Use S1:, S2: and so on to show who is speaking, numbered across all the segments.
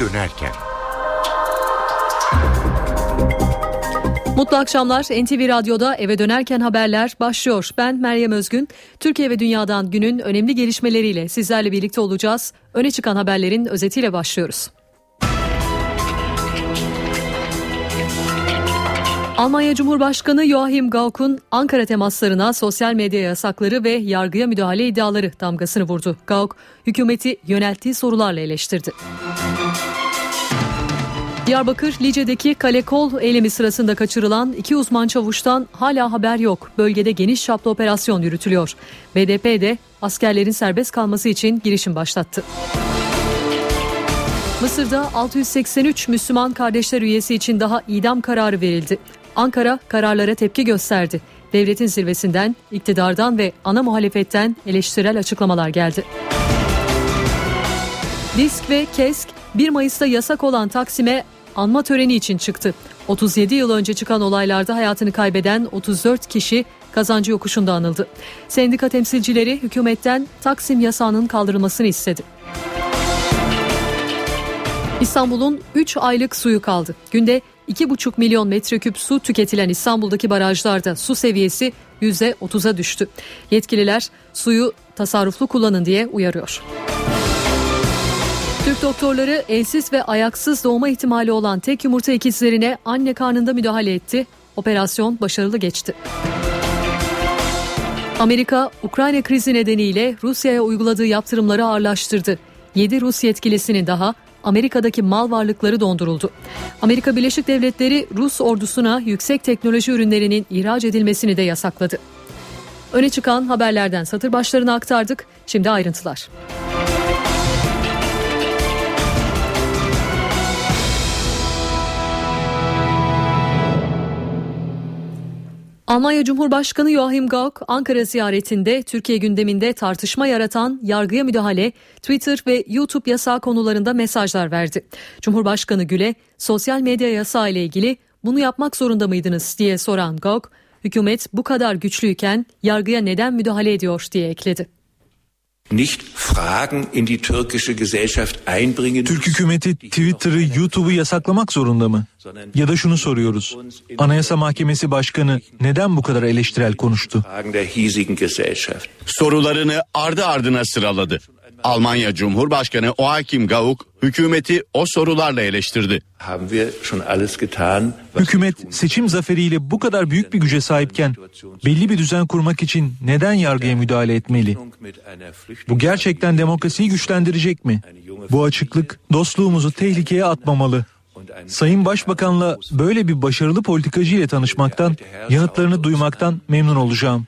S1: dönerken.
S2: Mutlu akşamlar. NTV Radyo'da eve dönerken haberler başlıyor. Ben Meryem Özgün. Türkiye ve dünyadan günün önemli gelişmeleriyle sizlerle birlikte olacağız. Öne çıkan haberlerin özetiyle başlıyoruz. Almanya Cumhurbaşkanı Joachim Gauck'un Ankara temaslarına sosyal medya yasakları ve yargıya müdahale iddiaları damgasını vurdu. Gauck, hükümeti yönelttiği sorularla eleştirdi. Diyarbakır Lice'deki kale kol eylemi sırasında kaçırılan iki uzman çavuştan hala haber yok. Bölgede geniş çaplı operasyon yürütülüyor. BDP de askerlerin serbest kalması için girişim başlattı. Mısır'da 683 Müslüman kardeşler üyesi için daha idam kararı verildi. Ankara kararlara tepki gösterdi. Devletin zirvesinden, iktidardan ve ana muhalefetten eleştirel açıklamalar geldi. Disk ve KESK 1 Mayıs'ta yasak olan Taksim'e anma töreni için çıktı. 37 yıl önce çıkan olaylarda hayatını kaybeden 34 kişi kazancı yokuşunda anıldı. Sendika temsilcileri hükümetten Taksim yasağının kaldırılmasını istedi. İstanbul'un 3 aylık suyu kaldı. Günde 2,5 milyon metreküp su tüketilen İstanbul'daki barajlarda su seviyesi %30'a düştü. Yetkililer suyu tasarruflu kullanın diye uyarıyor. Türk doktorları elsiz ve ayaksız doğma ihtimali olan tek yumurta ikizlerine anne karnında müdahale etti. Operasyon başarılı geçti. Amerika, Ukrayna krizi nedeniyle Rusya'ya uyguladığı yaptırımları ağırlaştırdı. 7 Rus yetkilisinin daha Amerika'daki mal varlıkları donduruldu. Amerika Birleşik Devletleri Rus ordusuna yüksek teknoloji ürünlerinin ihraç edilmesini de yasakladı. Öne çıkan haberlerden satır başlarını aktardık. Şimdi ayrıntılar. Almanya Cumhurbaşkanı Joachim Gauck Ankara ziyaretinde Türkiye gündeminde tartışma yaratan yargıya müdahale, Twitter ve YouTube yasağı konularında mesajlar verdi. Cumhurbaşkanı Gül'e sosyal medya yasağı ile ilgili bunu yapmak zorunda mıydınız? diye soran Gauck, hükümet bu kadar güçlüyken yargıya neden müdahale ediyor? diye ekledi
S3: nicht Fragen in die türkische Gesellschaft einbringen.
S4: Türk hükümeti Twitter'ı, YouTube'u yasaklamak zorunda mı? Ya da şunu soruyoruz. Anayasa Mahkemesi Başkanı neden bu kadar eleştirel konuştu?
S5: Sorularını ardı ardına sıraladı. Almanya Cumhurbaşkanı Joachim Gauck hükümeti o sorularla eleştirdi.
S4: Hükümet seçim zaferiyle bu kadar büyük bir güce sahipken belli bir düzen kurmak için neden yargıya müdahale etmeli? Bu gerçekten demokrasiyi güçlendirecek mi? Bu açıklık dostluğumuzu tehlikeye atmamalı. Sayın Başbakan'la böyle bir başarılı politikacı ile tanışmaktan, yanıtlarını duymaktan memnun olacağım.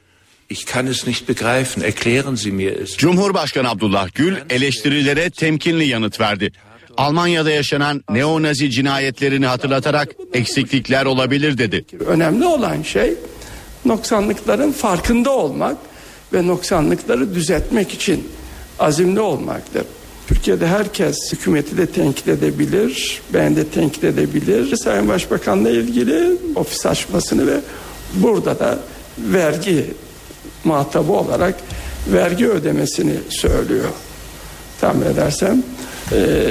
S5: Ich kann es nicht begreifen. Erklären Sie mir es. Cumhurbaşkanı Abdullah Gül eleştirilere temkinli yanıt verdi. Almanya'da yaşanan neonazi cinayetlerini hatırlatarak eksiklikler olabilir dedi.
S6: Önemli olan şey noksanlıkların farkında olmak ve noksanlıkları düzeltmek için azimli olmaktır. Türkiye'de herkes hükümeti de tenkit edebilir, ben de tenkit edebilir. Sayın Başbakan'la ilgili ofis açmasını ve burada da vergi muhatabı olarak vergi ödemesini söylüyor. Tahmin edersem e,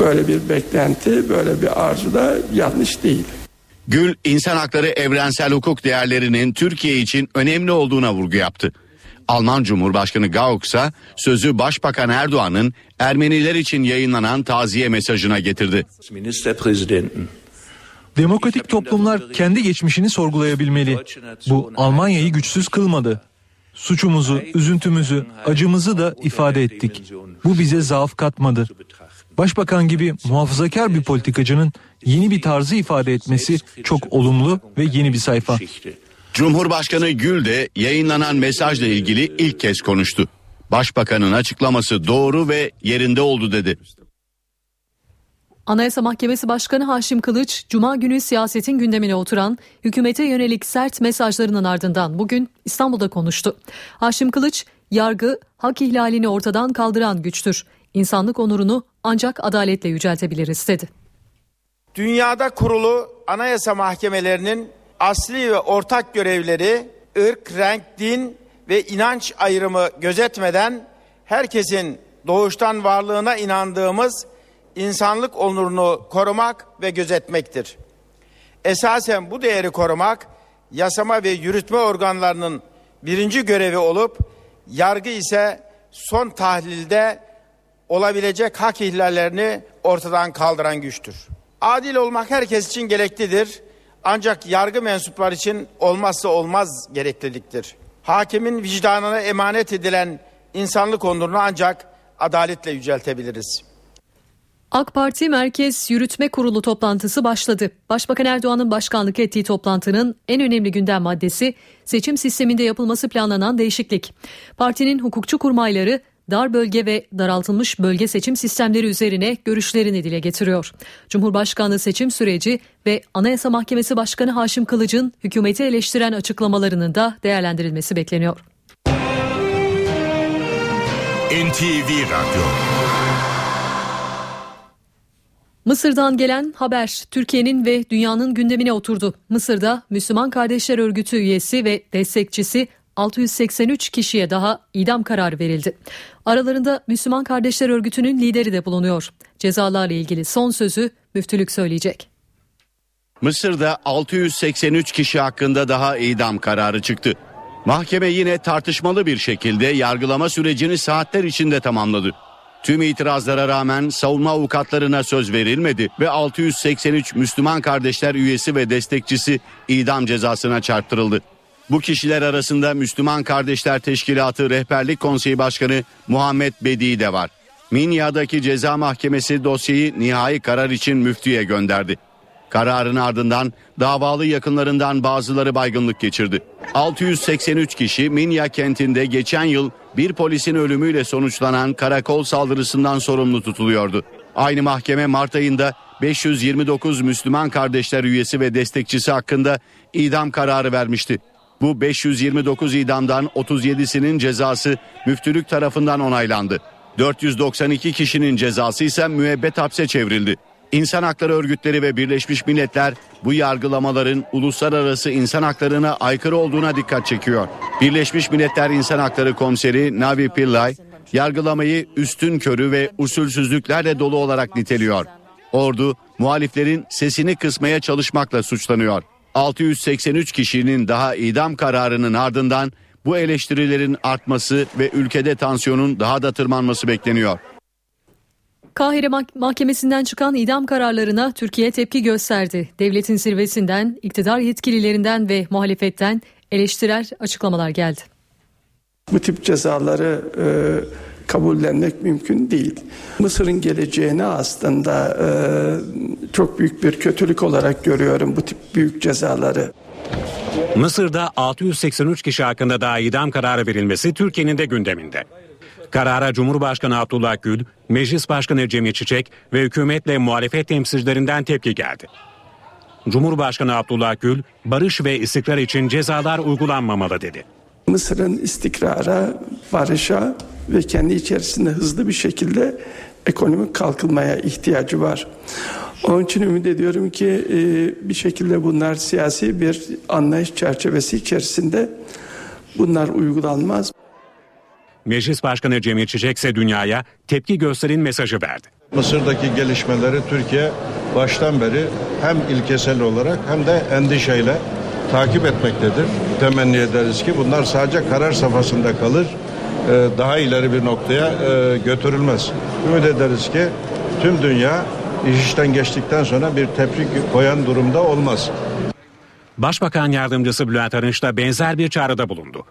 S6: böyle bir beklenti, böyle bir arzu da yanlış değil.
S5: Gül, insan hakları evrensel hukuk değerlerinin Türkiye için önemli olduğuna vurgu yaptı. Alman Cumhurbaşkanı Gauck ise sözü Başbakan Erdoğan'ın Ermeniler için yayınlanan taziye mesajına getirdi.
S4: Demokratik toplumlar kendi geçmişini sorgulayabilmeli. Bu Almanya'yı güçsüz kılmadı. Suçumuzu, üzüntümüzü, acımızı da ifade ettik. Bu bize zaaf katmadı. Başbakan gibi muhafazakar bir politikacının yeni bir tarzı ifade etmesi çok olumlu ve yeni bir sayfa.
S5: Cumhurbaşkanı Gül de yayınlanan mesajla ilgili ilk kez konuştu. Başbakanın açıklaması doğru ve yerinde oldu dedi.
S2: Anayasa Mahkemesi Başkanı Haşim Kılıç, Cuma günü siyasetin gündemine oturan hükümete yönelik sert mesajlarının ardından bugün İstanbul'da konuştu. Haşim Kılıç, yargı hak ihlalini ortadan kaldıran güçtür. İnsanlık onurunu ancak adaletle yüceltebiliriz dedi.
S7: Dünyada kurulu anayasa mahkemelerinin asli ve ortak görevleri ırk, renk, din ve inanç ayrımı gözetmeden herkesin doğuştan varlığına inandığımız insanlık onurunu korumak ve gözetmektir. Esasen bu değeri korumak yasama ve yürütme organlarının birinci görevi olup yargı ise son tahlilde olabilecek hak ihlallerini ortadan kaldıran güçtür. Adil olmak herkes için gereklidir. Ancak yargı mensupları için olmazsa olmaz gerekliliktir. Hakimin vicdanına emanet edilen insanlık onurunu ancak adaletle yüceltebiliriz.
S2: AK Parti Merkez Yürütme Kurulu toplantısı başladı. Başbakan Erdoğan'ın başkanlık ettiği toplantının en önemli gündem maddesi seçim sisteminde yapılması planlanan değişiklik. Partinin hukukçu kurmayları dar bölge ve daraltılmış bölge seçim sistemleri üzerine görüşlerini dile getiriyor. Cumhurbaşkanlığı seçim süreci ve Anayasa Mahkemesi Başkanı Haşim Kılıç'ın hükümeti eleştiren açıklamalarının da değerlendirilmesi bekleniyor.
S1: NTV Radyo
S2: Mısır'dan gelen haber Türkiye'nin ve dünyanın gündemine oturdu. Mısır'da Müslüman Kardeşler Örgütü üyesi ve destekçisi 683 kişiye daha idam kararı verildi. Aralarında Müslüman Kardeşler Örgütü'nün lideri de bulunuyor. Cezalarla ilgili son sözü müftülük söyleyecek.
S5: Mısır'da 683 kişi hakkında daha idam kararı çıktı. Mahkeme yine tartışmalı bir şekilde yargılama sürecini saatler içinde tamamladı. Tüm itirazlara rağmen savunma avukatlarına söz verilmedi ve 683 Müslüman kardeşler üyesi ve destekçisi idam cezasına çarptırıldı. Bu kişiler arasında Müslüman Kardeşler Teşkilatı Rehberlik Konseyi Başkanı Muhammed Bedi de var. Minya'daki ceza mahkemesi dosyayı nihai karar için müftüye gönderdi. Kararın ardından davalı yakınlarından bazıları baygınlık geçirdi. 683 kişi Minya kentinde geçen yıl bir polisin ölümüyle sonuçlanan karakol saldırısından sorumlu tutuluyordu. Aynı mahkeme Mart ayında 529 Müslüman kardeşler üyesi ve destekçisi hakkında idam kararı vermişti. Bu 529 idamdan 37'sinin cezası müftülük tarafından onaylandı. 492 kişinin cezası ise müebbet hapse çevrildi. İnsan hakları örgütleri ve Birleşmiş Milletler bu yargılamaların uluslararası insan haklarına aykırı olduğuna dikkat çekiyor. Birleşmiş Milletler İnsan Hakları Komiseri Navi Pillay yargılamayı üstün körü ve usulsüzlüklerle dolu olarak niteliyor. Ordu muhaliflerin sesini kısmaya çalışmakla suçlanıyor. 683 kişinin daha idam kararının ardından bu eleştirilerin artması ve ülkede tansiyonun daha da tırmanması bekleniyor.
S2: Kahire Mahkemesi'nden çıkan idam kararlarına Türkiye tepki gösterdi. Devletin zirvesinden, iktidar yetkililerinden ve muhalefetten eleştirel açıklamalar geldi.
S6: Bu tip cezaları e, kabullenmek mümkün değil. Mısır'ın geleceğini aslında e, çok büyük bir kötülük olarak görüyorum bu tip büyük cezaları.
S8: Mısır'da 683 kişi hakkında daha idam kararı verilmesi Türkiye'nin de gündeminde. Karara Cumhurbaşkanı Abdullah Gül, Meclis Başkanı Cemil Çiçek ve hükümetle muhalefet temsilcilerinden tepki geldi. Cumhurbaşkanı Abdullah Gül, barış ve istikrar için cezalar uygulanmamalı dedi.
S6: Mısır'ın istikrara, barışa ve kendi içerisinde hızlı bir şekilde ekonomik kalkınmaya ihtiyacı var. Onun için ümit ediyorum ki e, bir şekilde bunlar siyasi bir anlayış çerçevesi içerisinde bunlar uygulanmaz.
S8: Meclis Başkanı Cemil Çiçek ise dünyaya tepki gösterin mesajı verdi.
S9: Mısır'daki gelişmeleri Türkiye baştan beri hem ilkesel olarak hem de endişeyle takip etmektedir. Temenni ederiz ki bunlar sadece karar safhasında kalır, e, daha ileri bir noktaya e, götürülmez. Ümit ederiz ki tüm dünya iş işten geçtikten sonra bir tepki koyan durumda olmaz.
S8: Başbakan Yardımcısı Bülent Arınç da benzer bir çağrıda bulundu.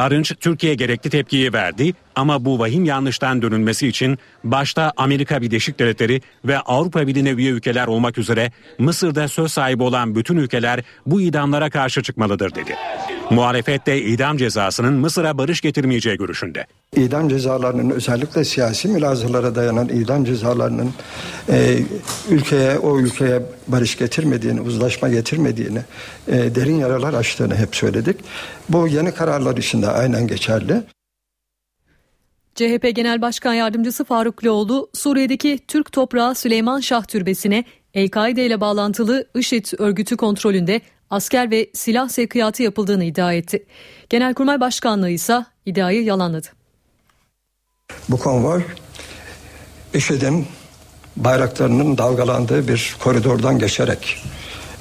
S8: Arınç Türkiye gerekli tepkiyi verdi ama bu vahim yanlıştan dönülmesi için başta Amerika Birleşik Devletleri ve Avrupa Birliği'ne üye ülkeler olmak üzere Mısır'da söz sahibi olan bütün ülkeler bu idamlara karşı çıkmalıdır dedi. Muhalefet de idam cezasının Mısır'a barış getirmeyeceği görüşünde.
S10: İdam cezalarının özellikle siyasi mülazalara dayanan idam cezalarının e, ülkeye o ülkeye barış getirmediğini, uzlaşma getirmediğini, e, derin yaralar açtığını hep söyledik. Bu yeni kararlar için de aynen geçerli.
S2: CHP Genel Başkan Yardımcısı Faruk Loğlu, Suriye'deki Türk toprağı Süleyman Şah Türbesi'ne El-Kaide ile bağlantılı IŞİD örgütü kontrolünde asker ve silah sevkiyatı yapıldığını iddia etti. Genelkurmay Başkanlığı ise iddiayı yalanladı.
S10: Bu konvoy IŞİD'in bayraklarının dalgalandığı bir koridordan geçerek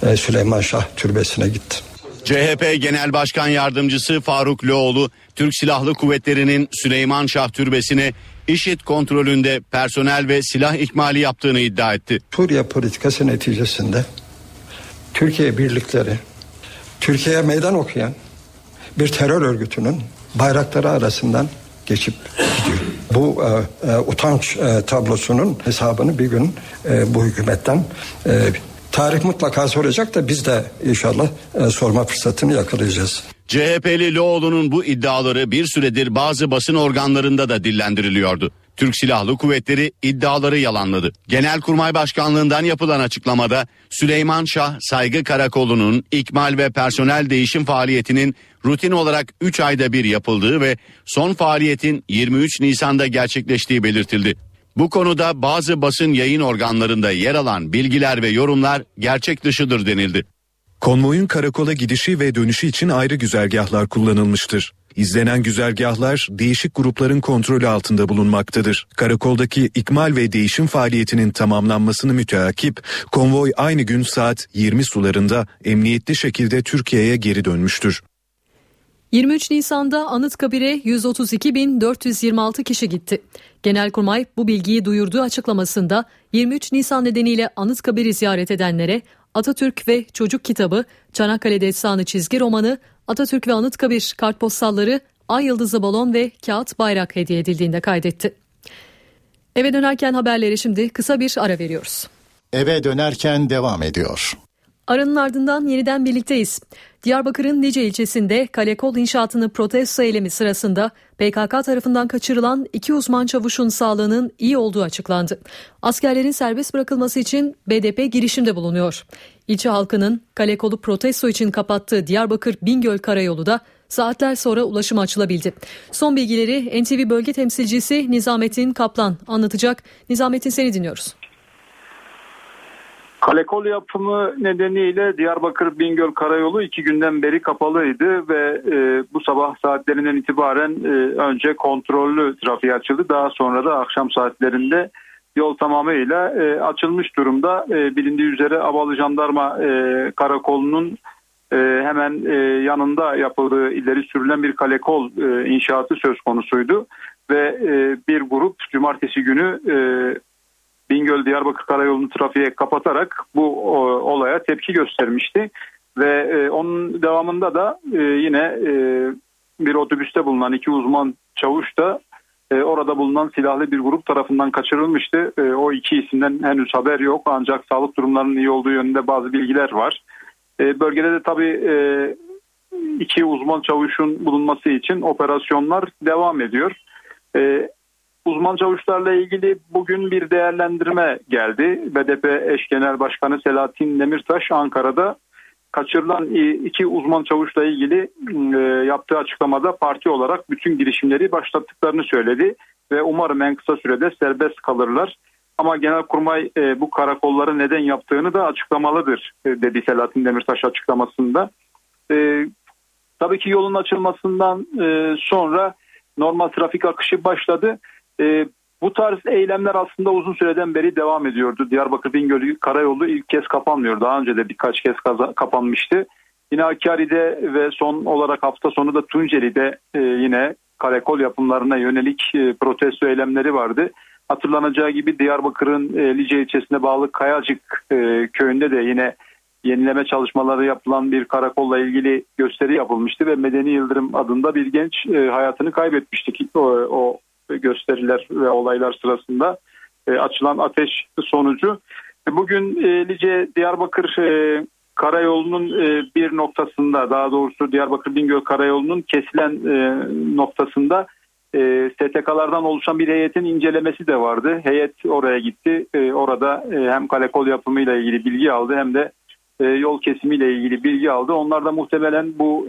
S10: e, Süleyman Şah Türbesi'ne gitti.
S5: CHP Genel Başkan Yardımcısı Faruk Loğlu, Türk Silahlı Kuvvetleri'nin Süleyman Şah Türbesi'ne IŞİD kontrolünde personel ve silah ikmali yaptığını iddia etti.
S10: Suriye politikası neticesinde Türkiye birlikleri, Türkiye'ye meydan okuyan bir terör örgütünün bayrakları arasından geçip gidiyor. Bu e, e, utanç e, tablosunun hesabını bir gün e, bu hükümetten e, tarih mutlaka soracak da biz de inşallah e, sorma fırsatını yakalayacağız.
S5: CHP'li Loğlu'nun bu iddiaları bir süredir bazı basın organlarında da dillendiriliyordu. Türk Silahlı Kuvvetleri iddiaları yalanladı. Genelkurmay Başkanlığından yapılan açıklamada Süleyman Şah Saygı Karakolu'nun ikmal ve personel değişim faaliyetinin rutin olarak 3 ayda bir yapıldığı ve son faaliyetin 23 Nisan'da gerçekleştiği belirtildi. Bu konuda bazı basın yayın organlarında yer alan bilgiler ve yorumlar gerçek dışıdır denildi.
S11: Konvoyun karakola gidişi ve dönüşü için ayrı güzergahlar kullanılmıştır. İzlenen güzergahlar değişik grupların kontrolü altında bulunmaktadır. Karakoldaki ikmal ve değişim faaliyetinin tamamlanmasını müteakip konvoy aynı gün saat 20 sularında emniyetli şekilde Türkiye'ye geri dönmüştür.
S2: 23 Nisan'da Anıtkabir'e 132.426 kişi gitti. Genelkurmay bu bilgiyi duyurduğu açıklamasında 23 Nisan nedeniyle Anıtkabir'i ziyaret edenlere Atatürk ve Çocuk Kitabı, Çanakkale Destanı çizgi romanı, Atatürk ve Anıtkabir kartpostalları, Ay Yıldızı balon ve kağıt bayrak hediye edildiğinde kaydetti. Eve dönerken haberleri şimdi kısa bir ara veriyoruz.
S12: Eve dönerken devam ediyor.
S2: Aranın ardından yeniden birlikteyiz. Diyarbakır'ın Nice ilçesinde Kalekol inşaatını protesto eylemi sırasında PKK tarafından kaçırılan iki uzman çavuşun sağlığının iyi olduğu açıklandı. Askerlerin serbest bırakılması için BDP girişimde bulunuyor. İlçe halkının Kalekol'u protesto için kapattığı Diyarbakır Bingöl Karayolu da saatler sonra ulaşıma açılabildi. Son bilgileri NTV bölge temsilcisi Nizamettin Kaplan anlatacak. Nizamettin seni dinliyoruz.
S13: Kalekol yapımı nedeniyle Diyarbakır Bingöl Karayolu iki günden beri kapalıydı ve e, bu sabah saatlerinden itibaren e, önce kontrollü trafiğe açıldı. Daha sonra da akşam saatlerinde yol tamamıyla e, açılmış durumda. E, bilindiği üzere Avalı Jandarma e, Karakolu'nun e, hemen e, yanında yapıldığı ileri sürülen bir kalekol e, inşaatı söz konusuydu. Ve e, bir grup cumartesi günü e, Bingöl Diyarbakır Karayolu'nu trafiğe kapatarak bu olaya tepki göstermişti. Ve e, onun devamında da e, yine e, bir otobüste bulunan iki uzman çavuş da orada bulunan silahlı bir grup tarafından kaçırılmıştı. O iki isimden henüz haber yok ancak sağlık durumlarının iyi olduğu yönünde bazı bilgiler var. Bölgede de tabii iki uzman çavuşun bulunması için operasyonlar devam ediyor. Uzman çavuşlarla ilgili bugün bir değerlendirme geldi. BDP eş genel başkanı Selahattin Demirtaş Ankara'da kaçırılan iki uzman çavuşla ilgili e, yaptığı açıklamada parti olarak bütün girişimleri başlattıklarını söyledi ve umarım en kısa sürede serbest kalırlar. Ama Genelkurmay e, bu karakolları neden yaptığını da açıklamalıdır e, dedi Selahattin Demirtaş açıklamasında. Tabii ki yolun açılmasından sonra normal trafik akışı başladı. E, bu tarz eylemler aslında uzun süreden beri devam ediyordu. Diyarbakır Bingöl Karayolu ilk kez kapanmıyor. Daha önce de birkaç kez kaza, kapanmıştı. Yine Hakkari'de ve son olarak hafta sonu da Tunceli'de e, yine karakol yapımlarına yönelik e, protesto eylemleri vardı. Hatırlanacağı gibi Diyarbakır'ın e, Lice ilçesine bağlı Kayacık e, köyünde de yine yenileme çalışmaları yapılan bir karakolla ilgili gösteri yapılmıştı ve Medeni Yıldırım adında bir genç e, hayatını kaybetmiştik o, o gösteriler ve olaylar sırasında e, açılan ateş sonucu. E, bugün e, Lice Diyarbakır e, karayolunun bir noktasında daha doğrusu Diyarbakır Bingöl karayolunun kesilen noktasında e, STK'lardan oluşan bir heyetin incelemesi de vardı. Heyet oraya gitti. E, orada e, hem kalekol yapımıyla ilgili bilgi aldı hem de e, yol kesimiyle ilgili bilgi aldı. Onlar da muhtemelen bu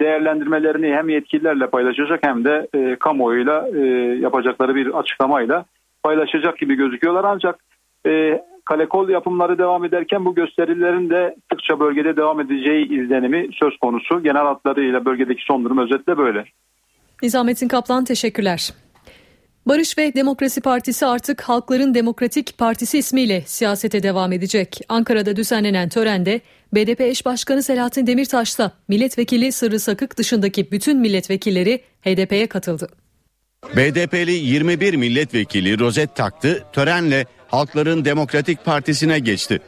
S13: değerlendirmelerini hem yetkililerle paylaşacak hem de e, kamuoyuyla e, yapacakları bir açıklamayla paylaşacak gibi gözüküyorlar. Ancak e, kalekol yapımları devam ederken bu gösterilerin de sıkça bölgede devam edeceği izlenimi söz konusu. Genel hatlarıyla bölgedeki son durum özetle böyle.
S2: Nizamettin Kaplan teşekkürler. Barış ve Demokrasi Partisi artık Halkların Demokratik Partisi ismiyle siyasete devam edecek. Ankara'da düzenlenen törende BDP eş başkanı Selahattin Demirtaş'la milletvekili Sırrı Sakık dışındaki bütün milletvekilleri HDP'ye katıldı.
S5: BDP'li 21 milletvekili rozet taktı, törenle Halkların Demokratik Partisi'ne geçti.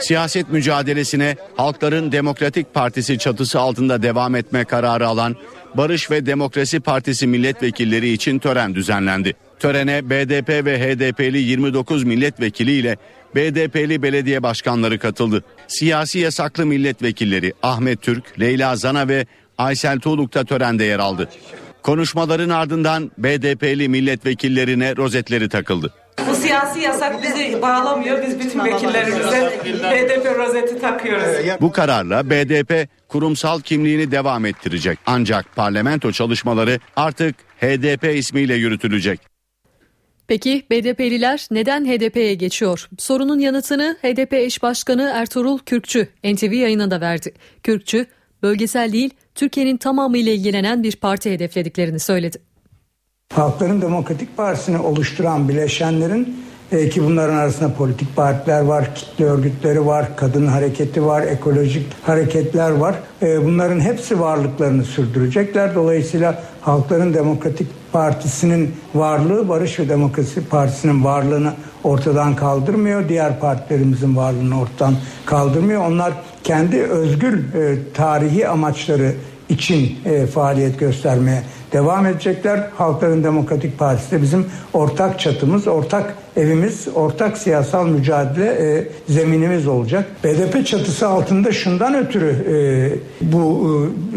S5: Siyaset mücadelesine Halkların Demokratik Partisi çatısı altında devam etme kararı alan Barış ve Demokrasi Partisi milletvekilleri için tören düzenlendi. Törene BDP ve HDP'li 29 milletvekili ile BDP'li belediye başkanları katıldı. Siyasi yasaklı milletvekilleri Ahmet Türk, Leyla Zana ve Aysel Tuğluk da törende yer aldı. Konuşmaların ardından BDP'li milletvekillerine rozetleri takıldı.
S14: Bu siyasi yasak bizi bağlamıyor. Biz bütün vekillerimize BDP rozeti takıyoruz.
S5: Bu kararla BDP kurumsal kimliğini devam ettirecek. Ancak parlamento çalışmaları artık HDP ismiyle yürütülecek.
S2: Peki BDP'liler neden HDP'ye geçiyor? Sorunun yanıtını HDP eş başkanı Ertuğrul Kürkçü NTV yayınında verdi. Kürkçü, bölgesel değil Türkiye'nin tamamıyla ilgilenen bir parti hedeflediklerini söyledi.
S15: Halkların Demokratik Partisi'ni oluşturan bileşenlerin e, ki bunların arasında politik partiler var, kitle örgütleri var, kadın hareketi var, ekolojik hareketler var. E, bunların hepsi varlıklarını sürdürecekler. Dolayısıyla Halkların Demokratik Partisi'nin varlığı Barış ve Demokrasi Partisi'nin varlığını ortadan kaldırmıyor. Diğer partilerimizin varlığını ortadan kaldırmıyor. Onlar kendi özgür e, tarihi amaçları için e, faaliyet göstermeye devam edecekler. Halkların Demokratik Partisi bizim ortak çatımız, ortak evimiz, ortak siyasal mücadele e, zeminimiz olacak. BDP çatısı altında şundan ötürü e, bu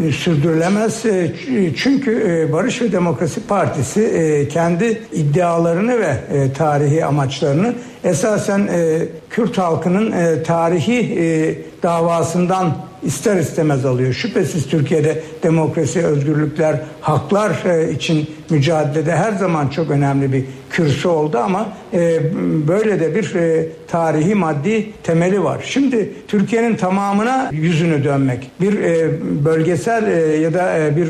S15: e, sürdürülemez. E, çünkü e, Barış ve Demokrasi Partisi e, kendi iddialarını ve e, tarihi amaçlarını esasen e, Kürt halkının e, tarihi e, davasından ister istemez alıyor. Şüphesiz Türkiye'de demokrasi, özgürlükler, haklar e, için mücadelede her zaman çok önemli bir kürsü oldu ama e, böyle de bir e, tarihi maddi temeli var. Şimdi Türkiye'nin tamamına yüzünü dönmek, bir e, bölgesel ya da bir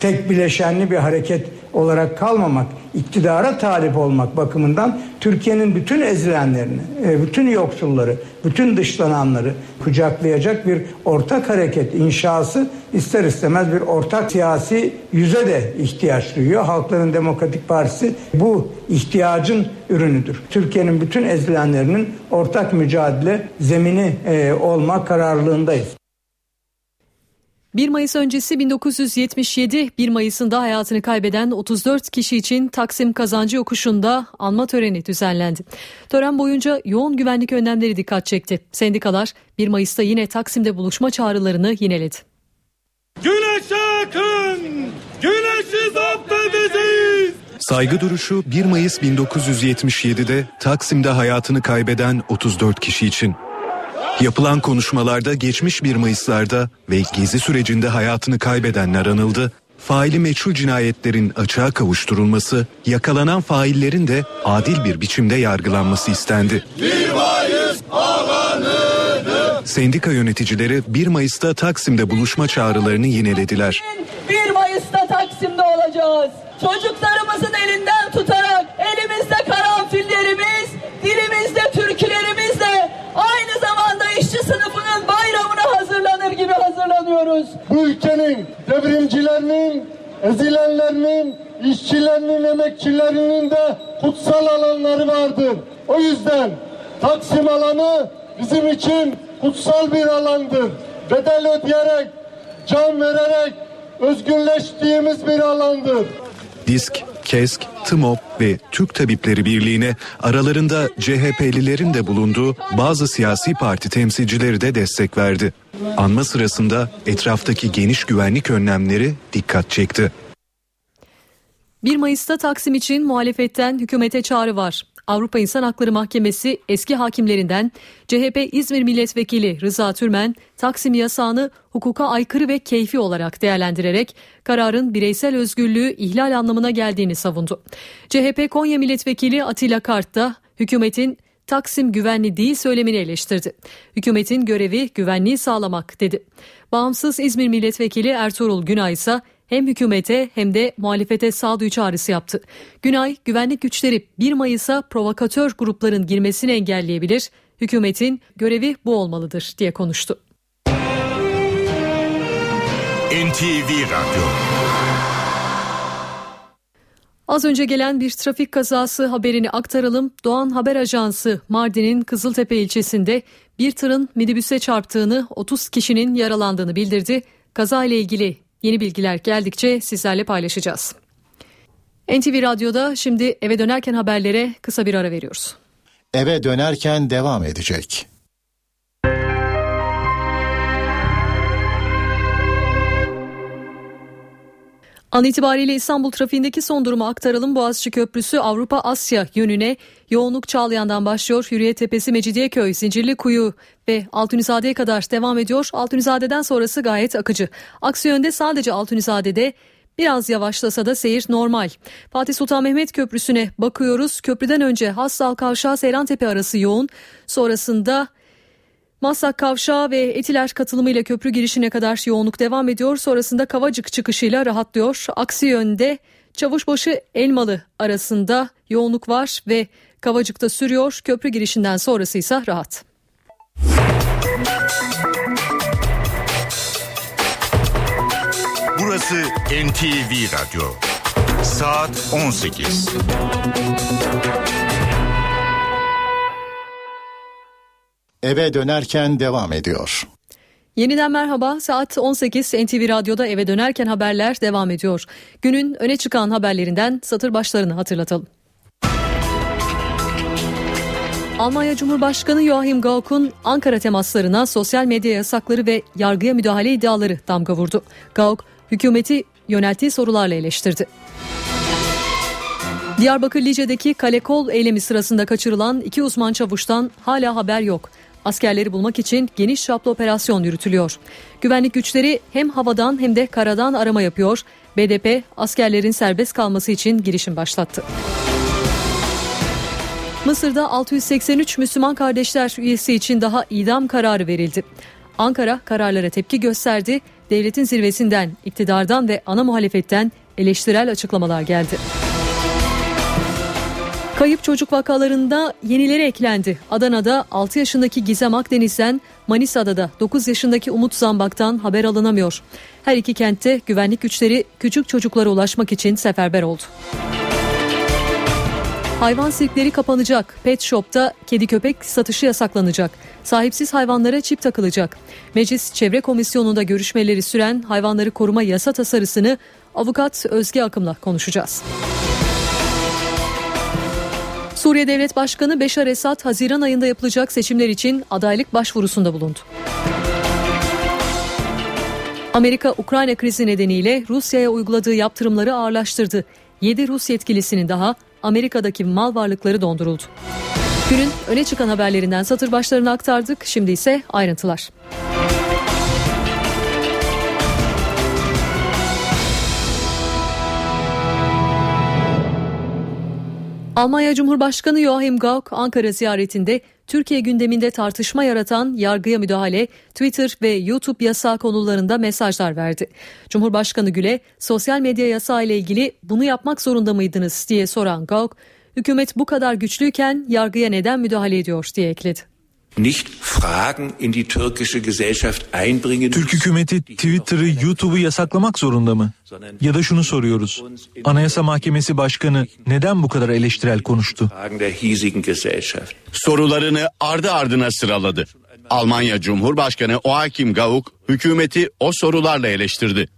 S15: tek bileşenli bir hareket olarak kalmamak, iktidara talip olmak bakımından Türkiye'nin bütün ezilenlerini, bütün yoksulları, bütün dışlananları kucaklayacak bir ortak hareket inşası ister istemez bir ortak siyasi yüze de ihtiyaç duyuyor. Halkların Demokratik Partisi bu ihtiyacın ürünüdür. Türkiye'nin bütün ezilenlerinin ortak mücadele zemini e, olma kararlılığındayız.
S2: 1 Mayıs öncesi 1977 1 Mayıs'ında hayatını kaybeden 34 kişi için Taksim Kazancı Yokuşu'nda anma töreni düzenlendi. Tören boyunca yoğun güvenlik önlemleri dikkat çekti. Sendikalar 1 Mayıs'ta yine Taksim'de buluşma çağrılarını yineledi.
S16: Güneşe akın, güneşi zapt edeceğiz.
S11: Saygı duruşu 1 Mayıs 1977'de Taksim'de hayatını kaybeden 34 kişi için. Yapılan konuşmalarda geçmiş 1 Mayıs'larda ve gezi sürecinde hayatını kaybedenler anıldı. Faili meçhul cinayetlerin açığa kavuşturulması, yakalanan faillerin de adil bir biçimde yargılanması istendi.
S16: 1 Mayıs
S11: Sendika yöneticileri 1 Mayıs'ta Taksim'de buluşma çağrılarını yinelediler.
S17: 1 Mayıs'ta Taksim'de olacağız. Çocuklarımızın elinden tutarak elimizde karanfillerimiz, dilimizde türkülerimizle aynı zamanda işçi sınıfının bayramına hazırlanır gibi hazırlanıyoruz.
S16: Bu ülkenin devrimcilerinin, ezilenlerinin, işçilerinin, emekçilerinin de kutsal alanları vardır. O yüzden Taksim alanı bizim için kutsal bir alandır. Bedel ödeyerek, can vererek özgürleştiğimiz bir alandır.
S11: Disk, KESK, TMOP ve Türk Tabipleri Birliği'ne aralarında CHP'lilerin de bulunduğu bazı siyasi parti temsilcileri de destek verdi. Anma sırasında etraftaki geniş güvenlik önlemleri dikkat çekti.
S2: 1 Mayıs'ta Taksim için muhalefetten hükümete çağrı var. Avrupa İnsan Hakları Mahkemesi eski hakimlerinden CHP İzmir Milletvekili Rıza Türmen Taksim yasağını hukuka aykırı ve keyfi olarak değerlendirerek kararın bireysel özgürlüğü ihlal anlamına geldiğini savundu. CHP Konya Milletvekili Atilla Kart da hükümetin Taksim güvenli değil söylemini eleştirdi. Hükümetin görevi güvenliği sağlamak dedi. Bağımsız İzmir Milletvekili Ertuğrul Günay ise hem hükümete hem de muhalefete sağduyu çağrısı yaptı. Günay, güvenlik güçleri 1 Mayıs'a provokatör grupların girmesini engelleyebilir, hükümetin görevi bu olmalıdır diye konuştu.
S1: NTV Radyo
S2: Az önce gelen bir trafik kazası haberini aktaralım. Doğan Haber Ajansı Mardin'in Kızıltepe ilçesinde bir tırın minibüse çarptığını, 30 kişinin yaralandığını bildirdi. Kaza ile ilgili yeni bilgiler geldikçe sizlerle paylaşacağız. NTV Radyo'da şimdi eve dönerken haberlere kısa bir ara veriyoruz.
S12: Eve dönerken devam edecek.
S2: An itibariyle İstanbul trafiğindeki son durumu aktaralım. Boğaziçi Köprüsü Avrupa Asya yönüne yoğunluk Çağlayan'dan başlıyor. Hürriyet Tepesi, Mecidiyeköy, Zincirlikuyu ve Altunizade'ye kadar devam ediyor. Altunizade'den sonrası gayet akıcı. Aksi yönde sadece Altunizade'de Biraz yavaşlasa da seyir normal. Fatih Sultan Mehmet Köprüsü'ne bakıyoruz. Köprüden önce Hassal Kavşağı Seyrantepe arası yoğun. Sonrasında Maslak Kavşağı ve Etiler katılımıyla köprü girişine kadar yoğunluk devam ediyor. Sonrasında Kavacık çıkışıyla rahatlıyor. Aksi yönde Çavuşbaşı Elmalı arasında yoğunluk var ve Kavacık'ta sürüyor. Köprü girişinden sonrası ise rahat.
S1: Burası NTV Radyo. Saat 18.
S12: Eve dönerken devam ediyor.
S2: Yeniden merhaba. Saat 18 NTV Radyo'da eve dönerken haberler devam ediyor. Günün öne çıkan haberlerinden satır başlarını hatırlatalım. Almanya Cumhurbaşkanı Joachim Gauck'un Ankara temaslarına sosyal medya yasakları ve yargıya müdahale iddiaları damga vurdu. Gauck, hükümeti yönelttiği sorularla eleştirdi. Diyarbakır Lice'deki kale kol eylemi sırasında kaçırılan iki uzman çavuştan hala haber yok. Askerleri bulmak için geniş çaplı operasyon yürütülüyor. Güvenlik güçleri hem havadan hem de karadan arama yapıyor. BDP askerlerin serbest kalması için girişim başlattı. Mısır'da 683 Müslüman kardeşler üyesi için daha idam kararı verildi. Ankara kararlara tepki gösterdi. Devletin zirvesinden, iktidardan ve ana muhalefetten eleştirel açıklamalar geldi. Kayıp çocuk vakalarında yenileri eklendi. Adana'da 6 yaşındaki Gizem Akdeniz'den, Manisa'da da 9 yaşındaki Umut Zambak'tan haber alınamıyor. Her iki kentte güvenlik güçleri küçük çocuklara ulaşmak için seferber oldu. Hayvan sirkleri kapanacak. Pet Shop'ta kedi köpek satışı yasaklanacak. Sahipsiz hayvanlara çip takılacak. Meclis Çevre Komisyonu'nda görüşmeleri süren hayvanları koruma yasa tasarısını avukat Özge Akım'la konuşacağız. Suriye Devlet Başkanı Beşar Esad Haziran ayında yapılacak seçimler için adaylık başvurusunda bulundu. Amerika Ukrayna krizi nedeniyle Rusya'ya uyguladığı yaptırımları ağırlaştırdı. 7 Rus yetkilisinin daha Amerika'daki mal varlıkları donduruldu. Günün öne çıkan haberlerinden satır başlarını aktardık. Şimdi ise ayrıntılar. Almanya Cumhurbaşkanı Joachim Gauck Ankara ziyaretinde Türkiye gündeminde tartışma yaratan yargıya müdahale, Twitter ve YouTube yasağı konularında mesajlar verdi. Cumhurbaşkanı Gül'e sosyal medya yasağı ile ilgili bunu yapmak zorunda mıydınız diye soran Gauck, hükümet bu kadar güçlüyken yargıya neden müdahale ediyor diye ekledi.
S3: Nicht Fragen in die türkische Gesellschaft einbringen.
S4: Türk hükümeti Twitter'ı, YouTube'u yasaklamak zorunda mı? Ya da şunu soruyoruz. Anayasa Mahkemesi Başkanı neden bu kadar eleştirel konuştu?
S5: Sorularını ardı ardına sıraladı. Almanya Cumhurbaşkanı Joachim Gauck hükümeti o sorularla eleştirdi.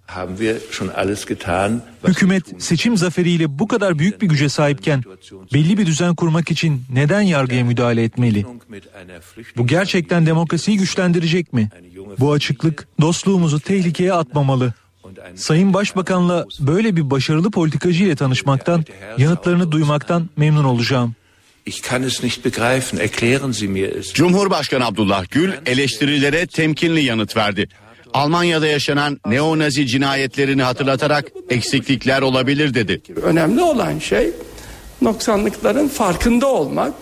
S4: Hükümet seçim zaferiyle bu kadar büyük bir güce sahipken belli bir düzen kurmak için neden yargıya müdahale etmeli? Bu gerçekten demokrasiyi güçlendirecek mi? Bu açıklık dostluğumuzu tehlikeye atmamalı. Sayın Başbakan'la böyle bir başarılı politikacı ile tanışmaktan, yanıtlarını duymaktan memnun olacağım.
S3: Ich kann es nicht begreifen. Erklären Sie mir es.
S5: Cumhurbaşkanı Abdullah Gül eleştirilere temkinli yanıt verdi. Almanya'da yaşanan neonazi cinayetlerini hatırlatarak eksiklikler olabilir dedi.
S6: Önemli olan şey noksanlıkların farkında olmak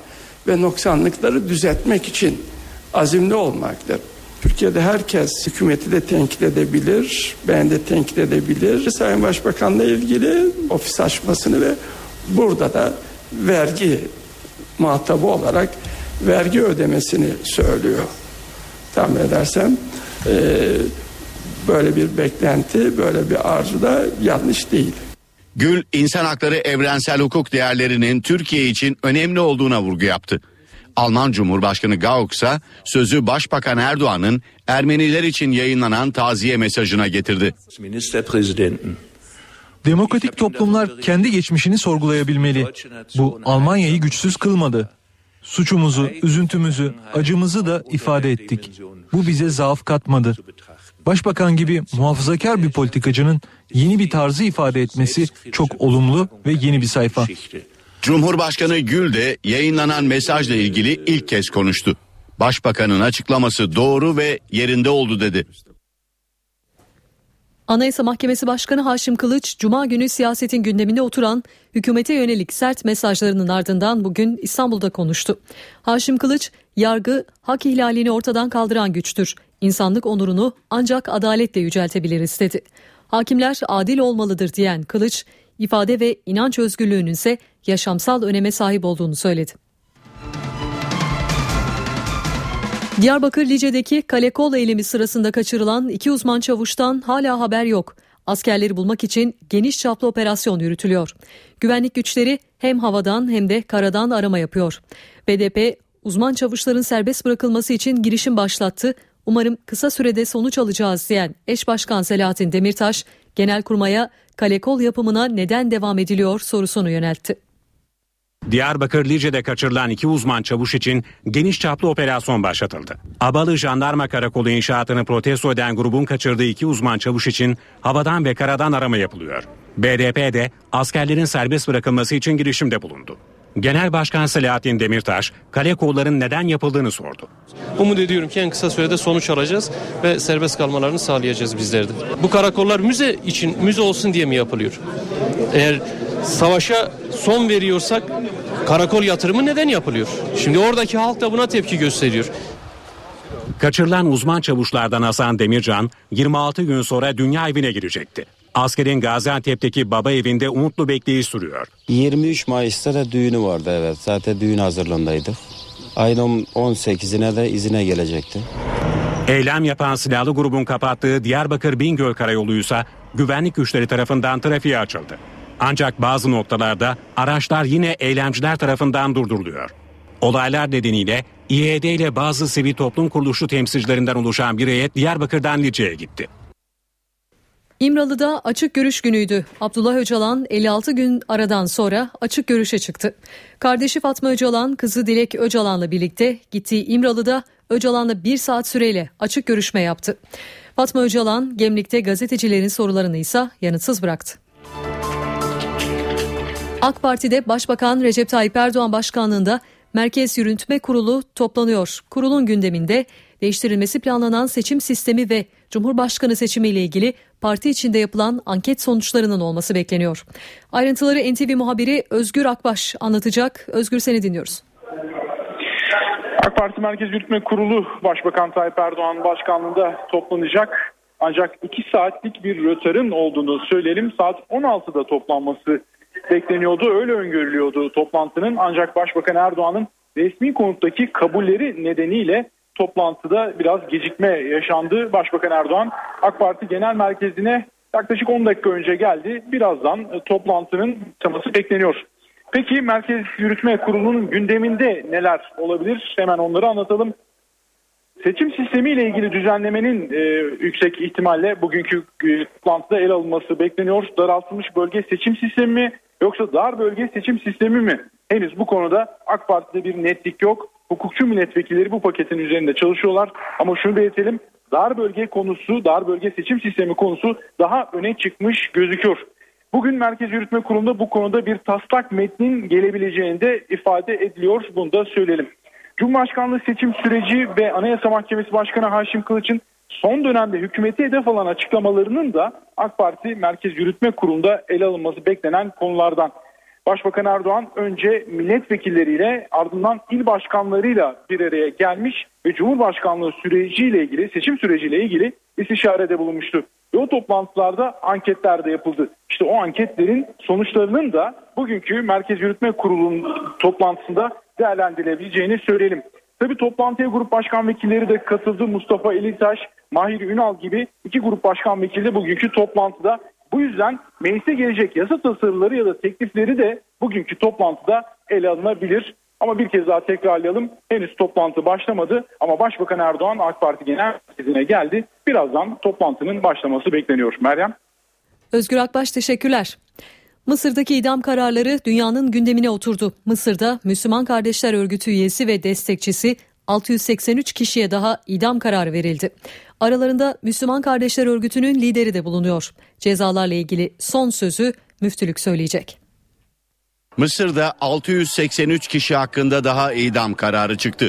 S6: ve noksanlıkları düzeltmek için azimli olmaktır. Türkiye'de herkes hükümeti de tenkit edebilir, ben de tenkit edebilir. Sayın Başbakan'la ilgili ofis açmasını ve burada da vergi muhatabı olarak vergi ödemesini söylüyor. Tahmin edersem e, böyle bir beklenti, böyle bir arzu da yanlış değil.
S5: Gül, insan hakları evrensel hukuk değerlerinin Türkiye için önemli olduğuna vurgu yaptı. Alman Cumhurbaşkanı Gauck ise sözü Başbakan Erdoğan'ın Ermeniler için yayınlanan taziye mesajına getirdi.
S4: Demokratik toplumlar kendi geçmişini sorgulayabilmeli. Bu Almanya'yı güçsüz kılmadı. Suçumuzu, üzüntümüzü, acımızı da ifade ettik. Bu bize zaaf katmadı. Başbakan gibi muhafazakar bir politikacının yeni bir tarzı ifade etmesi çok olumlu ve yeni bir sayfa.
S5: Cumhurbaşkanı Gül de yayınlanan mesajla ilgili ilk kez konuştu. Başbakanın açıklaması doğru ve yerinde oldu dedi.
S2: Anayasa Mahkemesi Başkanı Haşim Kılıç, Cuma günü siyasetin gündeminde oturan hükümete yönelik sert mesajlarının ardından bugün İstanbul'da konuştu. Haşim Kılıç, yargı hak ihlalini ortadan kaldıran güçtür. İnsanlık onurunu ancak adaletle yüceltebiliriz dedi. Hakimler adil olmalıdır diyen Kılıç, ifade ve inanç özgürlüğünün ise yaşamsal öneme sahip olduğunu söyledi. Diyarbakır Lice'deki kale kol eylemi sırasında kaçırılan iki uzman çavuştan hala haber yok. Askerleri bulmak için geniş çaplı operasyon yürütülüyor. Güvenlik güçleri hem havadan hem de karadan arama yapıyor. BDP uzman çavuşların serbest bırakılması için girişim başlattı. Umarım kısa sürede sonuç alacağız diyen eş başkan Selahattin Demirtaş, Genelkurmay'a kale kol yapımına neden devam ediliyor sorusunu yöneltti.
S8: Diyarbakır Lice'de kaçırılan iki uzman çavuş için geniş çaplı operasyon başlatıldı. Abalı Jandarma Karakolu inşaatını protesto eden grubun kaçırdığı iki uzman çavuş için havadan ve karadan arama yapılıyor. BDP de askerlerin serbest bırakılması için girişimde bulundu. Genel Başkan Selahattin Demirtaş, kale kolların neden yapıldığını sordu.
S18: Umut ediyorum ki en kısa sürede sonuç alacağız ve serbest kalmalarını sağlayacağız bizler de. Bu karakollar müze için müze olsun diye mi yapılıyor? Eğer savaşa son veriyorsak karakol yatırımı neden yapılıyor? Şimdi oradaki halk da buna tepki gösteriyor.
S8: Kaçırılan uzman çavuşlardan Hasan Demircan 26 gün sonra dünya evine girecekti. Askerin Gaziantep'teki baba evinde umutlu bekleyiş sürüyor.
S19: 23 Mayıs'ta da düğünü vardı evet. Zaten düğün hazırlığındaydık. Ayın 18'ine de izine gelecekti.
S8: Eylem yapan silahlı grubun kapattığı Diyarbakır Bingöl Karayolu'ysa güvenlik güçleri tarafından trafiğe açıldı. Ancak bazı noktalarda araçlar yine eylemciler tarafından durduruluyor. Olaylar nedeniyle İED ile bazı sivil toplum kuruluşu temsilcilerinden oluşan bir heyet Diyarbakır'dan Lice'ye gitti.
S2: İmralı'da açık görüş günüydü. Abdullah Öcalan 56 gün aradan sonra açık görüşe çıktı. Kardeşi Fatma Öcalan, kızı Dilek Öcalan'la birlikte gittiği İmralı'da Öcalan'la bir saat süreyle açık görüşme yaptı. Fatma Öcalan, Gemlik'te gazetecilerin sorularını ise yanıtsız bıraktı. AK Parti'de Başbakan Recep Tayyip Erdoğan başkanlığında Merkez Yürütme Kurulu toplanıyor. Kurulun gündeminde değiştirilmesi planlanan seçim sistemi ve Cumhurbaşkanı seçimi ile ilgili parti içinde yapılan anket sonuçlarının olması bekleniyor. Ayrıntıları NTV muhabiri Özgür Akbaş anlatacak. Özgür seni dinliyoruz.
S20: AK Parti Merkez Yürütme Kurulu Başbakan Tayyip Erdoğan başkanlığında toplanacak. Ancak 2 saatlik bir rötarın olduğunu söyleyelim. Saat 16'da toplanması bekleniyordu. Öyle öngörülüyordu toplantının. Ancak Başbakan Erdoğan'ın resmi konuttaki kabulleri nedeniyle toplantıda biraz gecikme yaşandı. Başbakan Erdoğan AK Parti Genel Merkezi'ne yaklaşık 10 dakika önce geldi. Birazdan e, toplantının teması bekleniyor. Peki Merkez Yürütme Kurulu'nun gündeminde neler olabilir? Hemen onları anlatalım. Seçim sistemiyle ilgili düzenlemenin e, yüksek ihtimalle bugünkü e, toplantıda el alınması bekleniyor. Daraltılmış bölge seçim sistemi mi yoksa dar bölge seçim sistemi mi? Henüz bu konuda AK Parti'de bir netlik yok. Hukukçu milletvekilleri bu paketin üzerinde çalışıyorlar. Ama şunu belirtelim dar bölge konusu, dar bölge seçim sistemi konusu daha öne çıkmış gözüküyor. Bugün Merkez Yürütme Kurulu'nda bu konuda bir taslak metnin gelebileceğini de ifade ediliyor. Bunu da söyleyelim. Cumhurbaşkanlığı seçim süreci ve Anayasa Mahkemesi Başkanı Haşim Kılıç'ın son dönemde hükümeti hedef alan açıklamalarının da AK Parti Merkez Yürütme Kurulu'nda ele alınması beklenen konulardan. Başbakan Erdoğan önce milletvekilleriyle ardından il başkanlarıyla bir araya gelmiş ve Cumhurbaşkanlığı süreciyle ilgili, seçim süreciyle ilgili istişarede bulunmuştu. Ve o toplantılarda anketler de yapıldı. İşte o anketlerin sonuçlarının da bugünkü Merkez Yürütme Kurulu'nun toplantısında değerlendirilebileceğini söyleyelim. Tabi toplantıya grup başkan vekilleri de katıldı. Mustafa Elitaş, Mahir Ünal gibi iki grup başkan vekili bugünkü toplantıda. Bu yüzden meclise gelecek yasa tasarıları ya da teklifleri de bugünkü toplantıda ele alınabilir. Ama bir kez daha tekrarlayalım. Henüz toplantı başlamadı ama Başbakan Erdoğan AK Parti Genel Merkezi'ne geldi. Birazdan toplantının başlaması bekleniyor. Meryem.
S2: Özgür Akbaş teşekkürler. Mısır'daki idam kararları dünyanın gündemine oturdu. Mısır'da Müslüman Kardeşler Örgütü üyesi ve destekçisi 683 kişiye daha idam kararı verildi. Aralarında Müslüman Kardeşler Örgütü'nün lideri de bulunuyor. Cezalarla ilgili son sözü müftülük söyleyecek.
S5: Mısır'da 683 kişi hakkında daha idam kararı çıktı.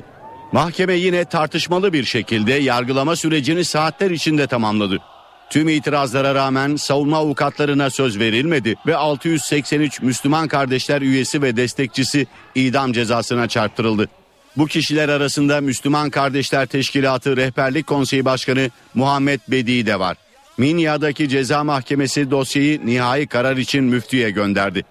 S5: Mahkeme yine tartışmalı bir şekilde yargılama sürecini saatler içinde tamamladı. Tüm itirazlara rağmen savunma avukatlarına söz verilmedi ve 683 Müslüman kardeşler üyesi ve destekçisi idam cezasına çarptırıldı. Bu kişiler arasında Müslüman Kardeşler Teşkilatı Rehberlik Konseyi Başkanı Muhammed Bedi de var. Minya'daki ceza mahkemesi dosyayı nihai karar için müftüye gönderdi.